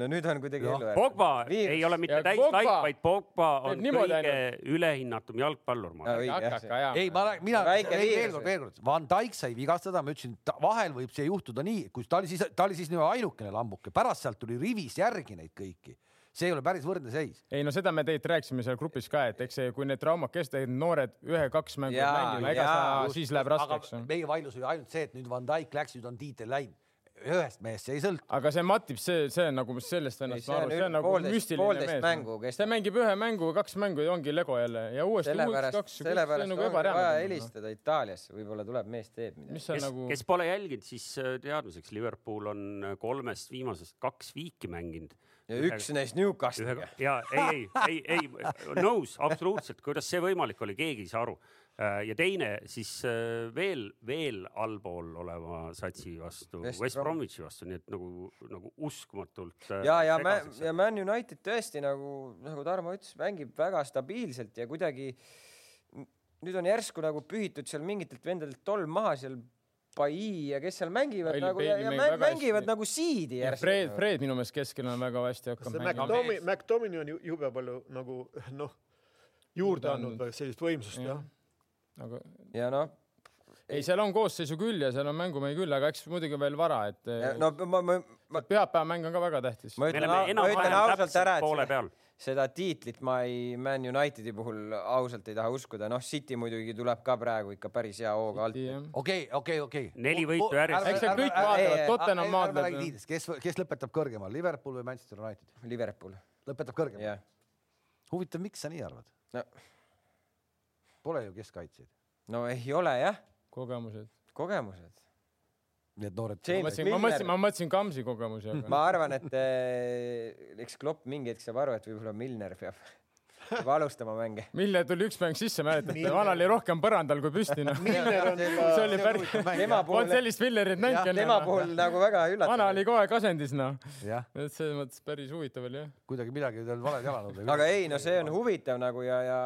No nüüd on kuidagi ellu Pogba Viirus. ei ole mitte täislaip, Pogba vaid Pogba on kõige ülehinnatum jalgpallur, ei, ma räägin, mina, Väike veel kord, veel kord, Van Dijk sai vigastada, ma ütlesin, vahel võib see juhtuda nii, kus ta oli siis, ta oli siis nii ainukene lambuke, pärast sealt tuli rivis järgi neid kõiki. see ei ole päris võrdne seis. ei no seda me tegelikult rääkisime seal grupis ka, et eks see, kui need traumad kestavad, noored ühe-kaks mängu Jaa, mängima, ega jaa. sa siis läheb raskeks. meie vaidlus oli ainult see, et nüüd Van Dijk läks, nüüd on tiitel läinud. Ühest mehest see ei sõltu. aga see Matip, see, see on nagu sellest Ei, vennast see ma on aru, see on nagu poolteist- müstiline poolteist mees. see mängib ühe mängu, kaks mängu ja ongi Lego jälle ja uuesti uueks sellepärast, kaks, see sellepärast on nagu ongi vaja ebareaalne. helistada Itaaliasse, võib-olla tuleb mees teeb midagi. kes nagu, kes pole jälginud, siis äh, teadmiseks, Liverpool on äh, kolmest viimasest kaks viiki mänginud. ja üks neist Newcastle'iga ja ei, ei, ei, ei, nõus, absoluutselt, kuidas see võimalik oli, keegi ei saa aru. Ja teine siis äh, veel, veel allpool oleva satsi vastu, West West Brom- Bromwichi vastu, nii et nagu, nagu uskumatult. äh, ja, ja ja Man United tõesti nagu, nagu Tarmo ütles, mängib väga stabiilselt ja kuidagi nüüd on järsku nagu pühitud seal mingitelt vendadelt tolm maha seal Pai ja kes seal mängivad Bailey- nagu ja, Bailey ja väga mängivad hästi. nagu siidi ja järsku. Fred, Fred minu meelest keskel on väga hästi hakkab mängima. McDomi-, on ju jube palju nagu noh, juurde andnud sellist võimsust jah jah.. Aga ja noh, ei, seal on koosseisu küll ja seal on mängumehi küll, aga eks muidugi veel vara, et no ma, ma, ma, pühapäeva mäng on ka väga tähtis. ma ütlen, ma ütlen ausalt ära, et peal. seda tiitlit ma ei, Man Unitedi puhul ausalt ei taha uskuda, noh, City muidugi tuleb ka praegu ikka päris hea hooga alt. okei, okei, okei. Neli võitu järjest. Eks seal kõik vaatavad, Tottenham maadleb. kes, kes lõpetab kõrgemal, Liverpool või Manchester United? Liverpool, lõpetab kõrgemal. jah. huvitav, miks sa nii arvad? no, Pole ju keskkaitsjaid. no ei ole jah, kogemused. kogemused. need noored. ma mõtlesin, ma mõtlesin, ma mõtlesin Kamsi kogemusi, aga ma arvan, et eh, eks Klopp mingi hetk saab aru, et võib-olla Milner peab, peab alustama mänge. Milner tuli üks mäng sisse, mäletate, vana oli rohkem põrandal kui püsti, noh. Milner on see oli päris, tema polnud sellist Millerit näinud tema enne. puhul nagu väga vana üllatav oli. kogu aeg asendis, noh. et selles mõttes päris huvitav oli jah. kuidagi midagi ei olnud valed jalanud. aga ei, no see on huvitav nagu ja, ja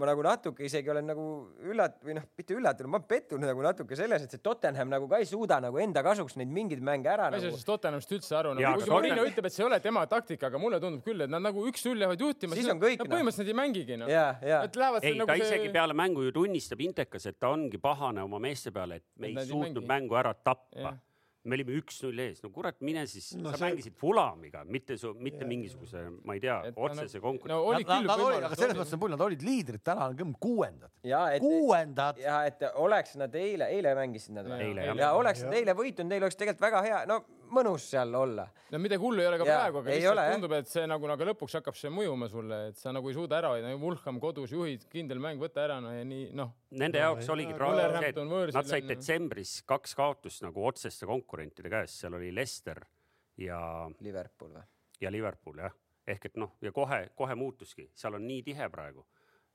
ma nagu natuke isegi olen nagu üllat- või noh, mitte üllatunud, ma olen pettunud nagu natuke selles, et see Tottenham nagu ka ei suuda nagu enda kasuks neid mingeid mänge ära ma ei saa nagu sellest Tottenhamist üldse aru, nagu aga Marino Tottenham- ütleb, et see ei ole tema taktika, aga mulle tundub küll, et nad nagu üks-null jäävad juhtima, Siis on kõik, no põhimõtteliselt nad ei mängigi noh. ja, ja et lähevad ei, seal ta nagu isegi see, peale mängu ju tunnistab Intekas, et ta ongi pahane oma meeste peale, et me ei nad suutnud mängu ära tappa. Me olime üks-null ees, no kurat, mine siis No no,, sa see- mängisid Fulamiga, mitte su, mitte Jah. mingisuguse, ma ei tea otsese nagu- konkurentsi no no,. oli Nad, nad, nad olid, aga selles mõttes on pull, nad olid liidrid, täna on küll kuuendad. ja et kuuendad. ja et oleks nad eile, eile mängisid nad või? Ja oleks nad eile võitnud, neil oleks tegelikult väga hea, no mõnus seal olla. no midagi hullu ei ole ka Jaa, praegu, aga lihtsalt ole, tundub, et see nagu, nagu lõpuks hakkab see mõjuma sulle, et sa nagu ei suuda ära hoida, Vulham kodus juhid, kindel mäng, võta ära no ja nii noh. Nende No jaoks oligi traagiline see, et nad said detsembris kaks kaotust nagu otseste konkurentide käest, seal oli Leicester ja, Liverpool või? ja Liverpool jah, ehk et noh, ja kohe, kohe muutuski, seal on nii tihe praegu,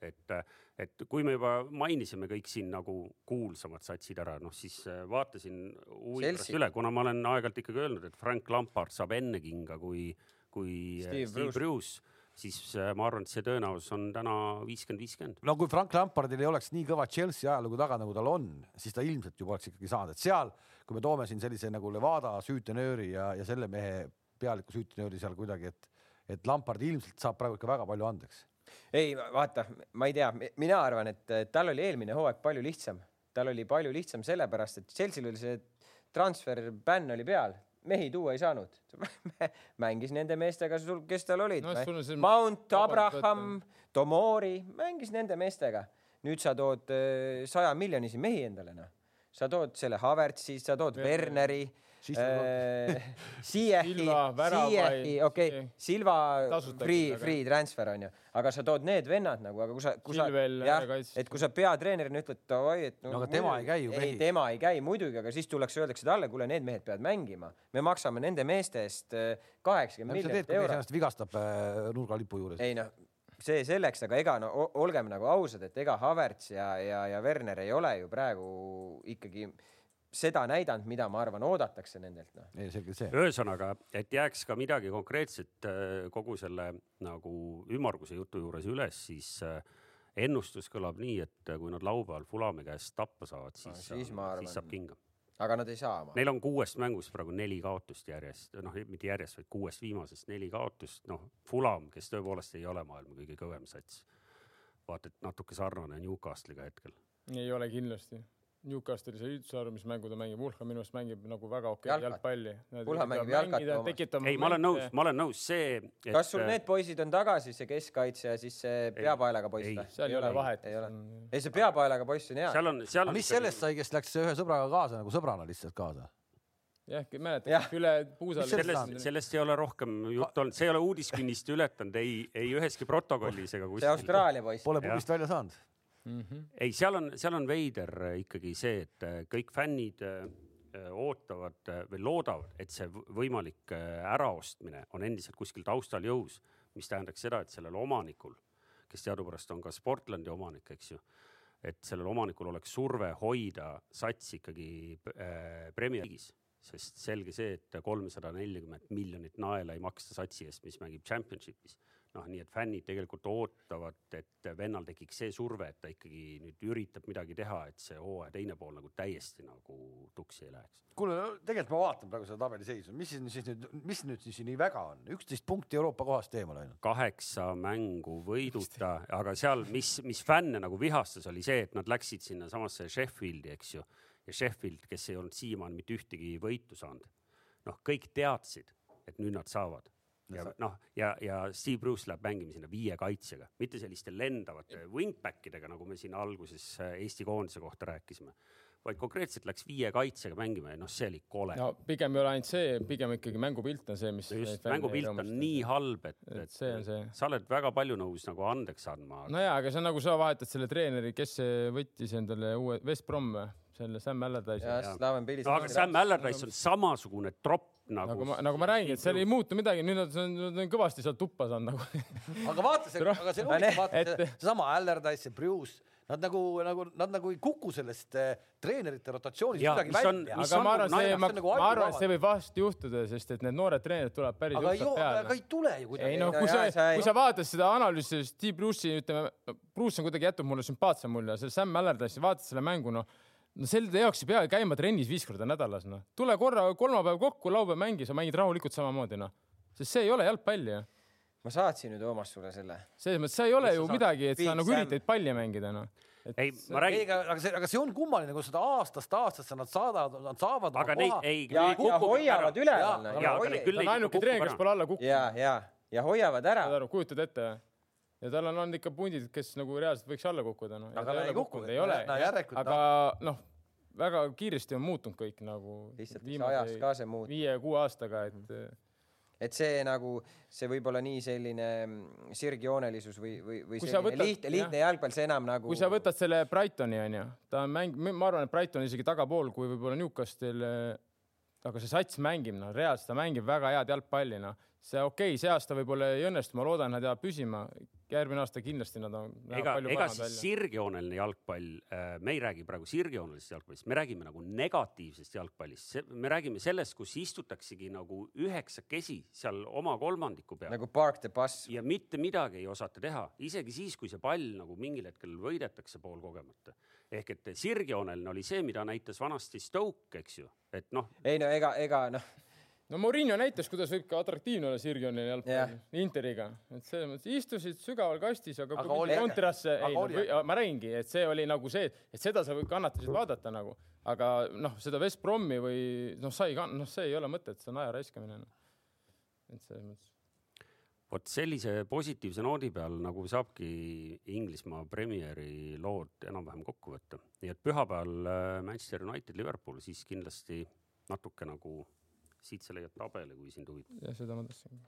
et, et kui me juba mainisime kõik siin nagu kuulsamad satsid ära, noh siis äh, vaatasin huvi pärast Chelsea. üle, kuna ma olen aeg-ajalt ikkagi öelnud, et Frank Lampard saab enne kinga kui, kui äh, Steve Steve, Bruce. Bruce, siis äh, ma arvan, et see tõenäosus on täna viiskümmend, viiskümmend. no kui Frank Lampardil ei oleks nii kõva Chelsea ajalugu taga, nagu tal on, siis ta ilmselt juba oleks ikkagi saanud, et seal, kui me toome siin sellise nagu Levada süütenööri ja, ja selle mehe pealiku süütenööri seal kuidagi, et, et Lampard ilmselt saab praegu ikka väga palju andeks. Ei vaata, ma ei tea, mina arvan, et äh, tal oli eelmine hooaeg palju lihtsam, tal oli palju lihtsam sellepärast, et Chelsea'l oli see transfer bänn oli peal, mehi tuua ei saanud. mängis nende meestega, kes tal olid No, Mount, Abraham, Tomori, mängis nende meestega. nüüd sa tood saja miljonisi mehi endale, noh. sa tood selle Havertzi, sa tood Werneri. Werneri Siis ta äh, Ziyech'i, okei Silva free free transfer onju, aga sa tood need vennad nagu, aga kui sa, kui sa jah, et kui sa peatreenerina ütled davai, et No aga tema ei käi ju ei tema ei käi muidugi, aga siis tullakse, öeldakse talle, kuule, need mehed peavad mängima, me maksame nende meeste eest äh, kaheksakümmend mis sa teed, miljonit kui mees eurot. ennast vigastab äh, nurgalipu juures? ei noh, see selleks, aga ega no olgem nagu ausad, et ega Havertz ja, ja, ja Werner ei ole ju praegu ikkagi seda näidanud, mida ma arvan, oodatakse nendelt noh. ei, selge see. ühesõnaga, et jääks ka midagi konkreetset äh, kogu selle nagu ümmarguse jutu juures üles, siis äh, ennustus kõlab nii, et äh, kui nad laupäeval Fulami käest tappa saavad, siis, siis ma arvan- siis saab kinga. aga nad ei saa oma. Neil on kuuest mängust praegu neli kaotust järjest, noh, mitte järjest, vaid kuuest viimasest neli kaotust, noh, Fulam, kes tõepoolest ei ole maailma kõige kõvem sats, vaata et natuke sarnane Newcastle'iga hetkel. ei ole kindlasti. Newcastle'i see üldse aru, mis mängu ta mängib, Vulham minu arust mängib nagu väga okei Jalkat. jalgpalli. Vulham mängib jalkat, Toomas. ei, ma olen nõus, ma olen nõus, see. kas sul need poisid on tagasi, see keskkaitse ja siis see peapaelaga poiss ei. või? seal ei ole vahet. ei ole. ei, see peapaelaga poiss on hea. seal on, seal on mis sellest sai, kes läks ühe sõbraga kaasa nagu sõbrana lihtsalt kaasa? jah, mäletad Jah., üle puusa. Sellest sellest, ei ole rohkem juttu olnud, see ei ole uudiskünnist ületanud ei, ei üheski protokollis ega see kuskil. Austraalia poiss. Pole pubist välja saanud. Mhm. ei, seal on, seal on veider äh, ikkagi see, et äh, kõik fännid äh, ootavad või loodavad, et see võimalik äraostmine on endiselt kuskil taustal jõus, mis tähendaks seda, et sellel omanikul, kes teadupärast on ka Sportlandi omanik, eks ju, et sellel omanikul oleks surve hoida sats ikkagi äh, Premier League'is, sest selge see, et kolmsada nelikümmend miljonit naela ei maksta satsi eest, mis mängib Championship'is noh, nii et fännid tegelikult ootavad, et vennal tekiks see surve, et ta ikkagi nüüd üritab midagi teha, et see hooaja teine pool nagu täiesti nagu tuksi ei läheks. kuule, tegelikult ma vaatan praegu seda tabeliseisu, mis siin siis nüüd, mis nüüd siis nii väga on, üksteist punkti Euroopa kohast eemale ainult. kaheksa mängu võiduta, aga seal, mis, mis fänne nagu vihastas, oli see, et nad läksid sinnasamasse Sheffieldi, eks ju, ja Sheffield, kes ei olnud siiamaani mitte ühtegi võitu saanud, noh, kõik teadsid, et nüüd nad saavad ja noh, ja, ja Steve Bruce läheb mängima sinna viie kaitsjaga, mitte selliste lendavate wingback idega, nagu me siin alguses äh, Eesti koondise kohta rääkisime, vaid konkreetselt läks viie kaitsjaga mängima ja noh, see oli kole no pigem ei ole ainult see, pigem ikkagi mängupilt on see, mis. just, mängupilt on nii halb, et, et see on see. sa oled väga palju nõus nagu andeks andma. no jaa, aga see on nagu sa vahetad selle treeneri, kes võttis endale uue, West Brom või? selle Sam Allardyce'i. Aga Sam Allardyce on samasugune tropp nagu. nagu ma, nagu ma räägin, et seal ei muutu midagi, nüüd nad on, on kõvasti sealt tuppa saanud nagu. aga vaata see, aga see ongi, vaata seesama Allardyce, Bruce Nad nagu, nagu, nad nagu ei kuku sellest äh, treenerite rotatsioonist kuidagi välja. aga ma arvan, see, ma, nagu ma arvan, et see võib vahest juhtuda, sest et need noored treenerid tulevad päris aga ei, aga ei tule ju kuidagi. ei noh, kui sa, kui sa vaatad seda analüüsi, Steve Bruce'i, ütleme, Bruce on kuidagi jätnud mulle sümpaatsem mulje, see Sam Allardyce'i, vaatad selle mängu, noh no selle jaoks ei pea käima trennis viis korda nädalas, noh. tule korra kolmapäev kokku, laupäev mängi, sa mängid rahulikult samamoodi, noh. sest see ei ole jalgpall ju ma saatsin ju Toomas sulle selle. selles mõttes, sa ei ole Mis ju midagi, et sa nagu üritad palli mängida, noh ei, ma räägin. aga see, aga see on kummaline, kui seda aastast aastasse nad saadavad, nad saavad. aga neid ei. ja, ja hoiavad üleval. ta on ainuke treener, kes pole alla kukkunud. ja, ja, ja hoiavad ära. saad aru, kujutad ette või? Ja tal on olnud ikka pundid, kes nagu reaalselt võiks alla kukkuda, noh. aga ta ei kukkunud. ei ole, aga noh, väga kiiresti on muutunud kõik nagu. lihtsalt ajas ka see muutub. viie-kuue aastaga, et mm et see nagu, see võib olla nii selline mm, sirgjoonelisus või, või, või selline võtad, lihtne, lihtne jalgpall, see enam nagu. kui sa võtad selle Brightoni onju, ta on mäng, ma arvan, et Brighton isegi tagapool, kui võib-olla Newcastle, aga see sats mängib, noh, reaalselt ta mängib väga head jalgpalli, noh see okei okay,, see aasta võib-olla ei õnnestu, ma loodan, nad jäävad püsima. Järgmine aasta kindlasti nad on. ega, ega siis sirgjooneline jalgpall, äh, me ei räägi praegu sirgjoonelisest jalgpallist, me räägime nagu negatiivsest jalgpallist, me räägime sellest, kus istutaksegi nagu üheksakesi seal oma kolmandiku peal. nagu park the bus. ja mitte midagi ei osata teha, isegi siis, kui see pall nagu mingil hetkel võidetakse poolkogemata ehk et sirgjooneline oli see, mida näitas vanasti Stoke, eks ju, et noh. ei no ega, ega noh no Mourinho näitas, kuidas võib ka atraktiivne olla Sirgioni jalgpall yeah. Interiga, et selles mõttes istusid sügaval kastis, aga, aga kui kontrasse, ei no, või, ma räägingi, et see oli nagu see, et seda sa kannatasid vaadata nagu, aga noh, seda West Bromi või noh, sa ei, noh, see ei ole mõtet, see on aja raiskamine no.. et selles mõttes vot sellise positiivse noodi peal nagu saabki Inglismaa Premieri lood enam-vähem kokku võtta. nii et pühapäeval äh, Manchester United, Liverpool, siis kindlasti natuke nagu siit sa leiad tabeli, kui sind huvitab. jah, seda ma tahtsin.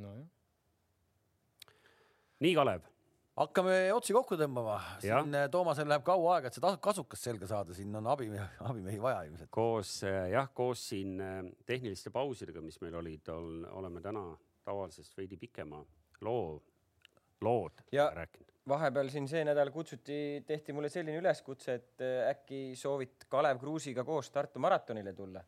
nojah. nii, Kalev. hakkame otsi kokku tõmbama. siin äh, Toomasel läheb kaua aega, et seda kasukas selga saada, siin on abimehi, abimehi vaja ilmselt. koos äh, jah, koos siin äh, tehniliste pausidega, mis meil olid, oleme täna tavalisest veidi pikema loo, lood ja rääkinud vahepeal siin see nädal kutsuti, tehti mulle selline üleskutse, et äkki soovid Kalev Kruusiga koos Tartu maratonile tulla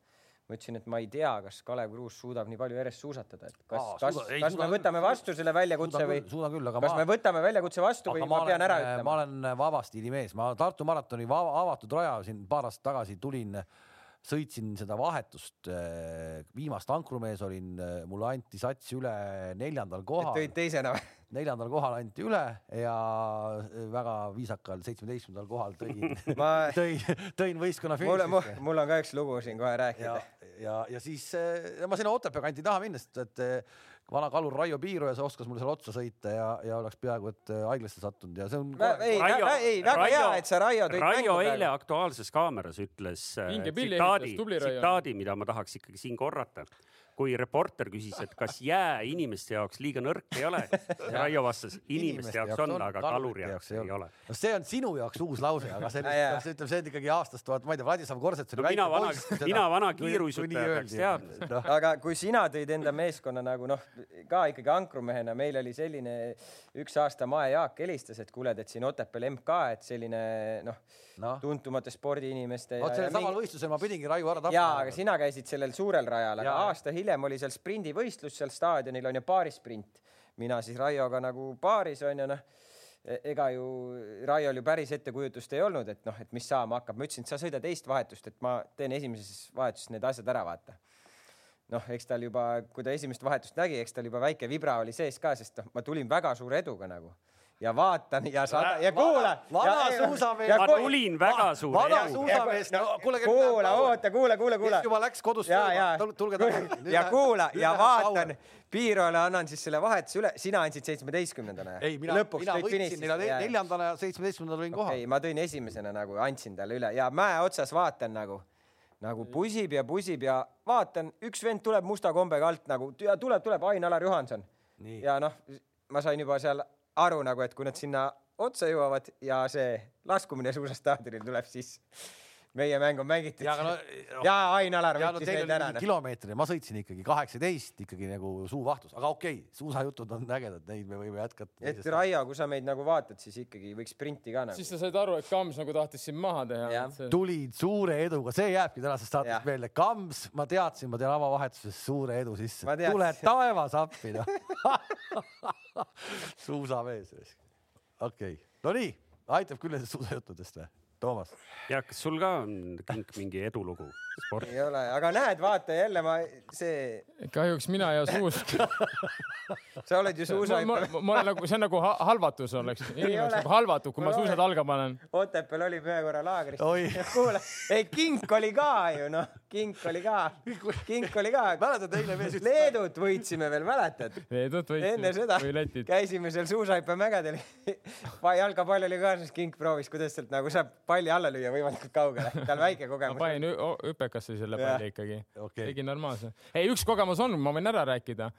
ma ütlesin, et ma ei tea, kas Kalev Kruus suudab nii palju järjest suusatada, et kas, kas, kas me võtame vastu selle väljakutse või küll, kas ma, me võtame väljakutse vastu või ma, ma pean ära ütlema? ma olen vaba stiili mees, ma Tartu maratoni avatud raja siin paar aastat tagasi tulin, sõitsin seda vahetust, viimast ankrumees olin, mulle anti sats üle neljandal kohal. tõid teisena või? neljandal kohal anti üle ja väga viisakal seitsmeteistkümnendal kohal tõin ma... tõin, tõin võistkonna finišisse. mul on ka üks lugu siin kohe rääkida. Ja, ja, siis ja ma sinna Otepää kanti taha minna, sest et vana kalur Raio Piirojas oskas mulle seal otsa sõita ja, ja oleks peaaegu et haiglasse sattunud ja see on. ei, ei, väga hea, et sa Raio tõid. Raio eile Aktuaalses Kaameras ütles tsitaadi, tsitaadi, mida ma tahaks ikkagi siin korrata kui reporter küsis, et kas jää inimeste jaoks liiga nõrk ei ole, Raio vastas, inimeste jaoks on, aga kaluri jaoks ei ole. no see on sinu jaoks uus lause, aga see, see ütleb, see on ikkagi aastast tuhat, ma ei tea, Vladislav Korsets oli no, mina vana, mina vana kiiruisutaja peaks teadma no.. aga kui sina tõid enda meeskonna nagu noh, ka ikkagi ankrumehena, meil oli selline üks aasta Mae Jaak helistas, et kuuled, et siin Otepääl MK, et selline noh no. tuntumate spordiinimeste. vot sellel samal mingi... võistlusel ma pidingi Raivo ära tapma. jaa, aga sina käisid sellel suurel rajal, aga aasta hiljem oli seal sprindivõistlus seal staadionil on ju paarisprint. mina siis Raioga nagu paaris on ju noh e-, ega ju Raiol ju päris ettekujutust ei olnud, et noh, et mis saama hakkab, ma ütlesin, et sa sõida teist vahetust, et ma teen esimeses vahetuses need asjad ära, vaata. noh, eks tal juba, kui ta esimest vahetust nägi, eks tal juba väike vibra oli sees ka, sest noh, ma tulin väga suure eduga nagu ja vaatan ja sada ja kuula. vana suusamees. ma tulin väga suure. vana suusamees, no kuule. kuula, oota, kuule, kuule, kuule. juba läks kodust tulge tagasi. ja kuula ja vaatan, Piirole annan siis selle vahetuse üle, sina andsid seitsmeteistkümnendana. ei, mina, mina võitsin neljandana ja seitsmeteistkümnendal olin kohal. ei, ma tõin esimesena nagu, andsin talle üle ja mäe otsas vaatan nagu nagu pusib ja pusib ja vaatan, üks vend tuleb musta kombega alt nagu ja tuleb, tuleb Ain-Alar Juhanson. ja noh, ma sain juba seal aru nagu, et kui nad sinna otsa jõuavad ja see laskumine suusastaadionil tuleb sisse meie mäng on mängitud. ja, no, ja Ain-Alar võttis no, neid ära. Noh. kilomeetri, ma sõitsin ikkagi kaheksateist ikkagi nagu suuvahtus, aga okei okay,, suusajutud on ägedad, neid me võime jätkata. et Raio, kui sa meid nagu vaatad, siis ikkagi võiks sprinti ka nagu. siis sa said aru, et Kams nagu tahtis sind maha teha. See... tulid suure eduga, see jääbki tänasest saatest meelde. Kams, ma teadsin, ma teen avavahetuses suure edu sisse. tule taevas appi noh suusamees. okei okay., no nii, aitab küll nendest suusajuttudest või? Toomas. ja kas sul ka on kink mingi edulugu ei ole, aga näed, vaata jälle ma see. kahjuks mina ei ole suus sa oled ju suusahüppaja. ma olen nagu, see on nagu halvatus oleks, inimene nagu halvatud, kui ma, ma suusad alga panen. Otepääl olime ühe korra laagris. kuule, ei kink oli ka ju noh, kink oli ka, kink oli ka. mäletad eile mees ütles? Leedut võitsime veel, mäletad? Leedut võitsime. enne seda käisime seal suusahüppemägedel jalgapall oli kaasas, kink proovis, kuidas sealt nagu saab palli alla lüüa võimalikult kaugele, tal väike kogemus. ma panin hüpekasse selle palli ikkagi okay., tegin normaalse. ei, üks kogemus on, ma võin ära rääkida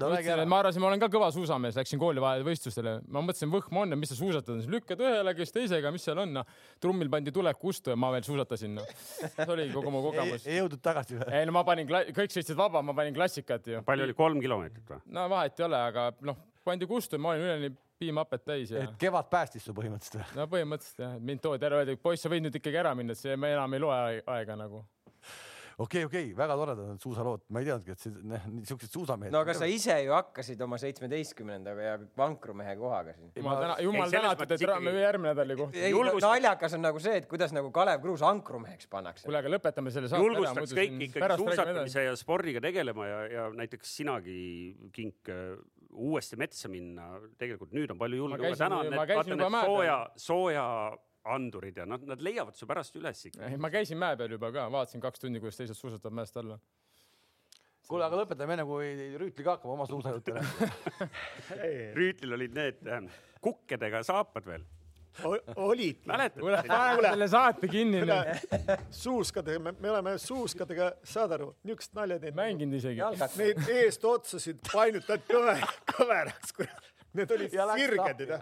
no, mõtlesin, et ma arvasin, ma olen ka kõva suusamees, läksin kooli vahel võistlustele, ma mõtlesin, võhm on ja mis sa suusatad, siis lükkad ühele, kes teisega, mis seal on, noh. trummil pandi tulek kustu ja ma veel suusatasin, noh. see oligi kogu mu kogemus. ei jõudnud tagasi või? ei no ma panin, kõik sõitsid vaba, ma panin klassikat ju. palju oli, kolm kilomeetrit või? no vahet ei ole, aga noh, pandi kustu ja ma olin üleni piimhapet täis ja. et kevad päästis su põhimõtteliselt või? no põhimõtteliselt jah, et mind toodi ära, öeldi, poiss, sa võid nüüd ikkagi ära minna, et see me enam ei loe aega nagu okei okay,, okei okay,, väga toredad need suusalood, ma ei teadnudki, et see, niisugused suusamehed. no aga sa ise ju hakkasid oma seitsmeteistkümnendaga ja vankrumehe kohaga siin. jumal täna, jumal tänatud, et me järgmine nädal ei kohtu. Julgust... naljakas on nagu see, et kuidas nagu Kalev Kruus ankrumeheks pannakse. kuule, aga lõpetame selle saate ära. julgustaks kõiki ikkagi suusatamise ja spordiga tegelema ja, ja näiteks sinagi, Kink, uuesti metsa minna, tegelikult nüüd on palju julgem, aga täna on need, vaata need sooja, sooja andurid ja nad, nad leiavad su pärast üles ikka. ma käisin mäe peal juba ka, vaatasin kaks tundi, kuidas teised suusatavad mäest alla. kuule, aga lõpetame enne, kui Rüütli ka hakkab oma suusajutte rääkima Rüütlil olid need äh, kukkedega saapad veel olid. kuule, pane selle saate kinni nüüd. suuskadega, me oleme suuskadega, saad aru, niisugust nalja teinud. mänginud isegi. Neid eestotsasid painutati kõver, kõveraks, kurat. Need olid sirged ju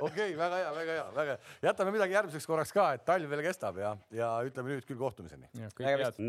okei väga hea, väga hea, väga hea. jätame midagi järgmiseks korraks ka, et talv veel kestab ja, ja ütleme nüüd küll kohtumiseni. nägemist.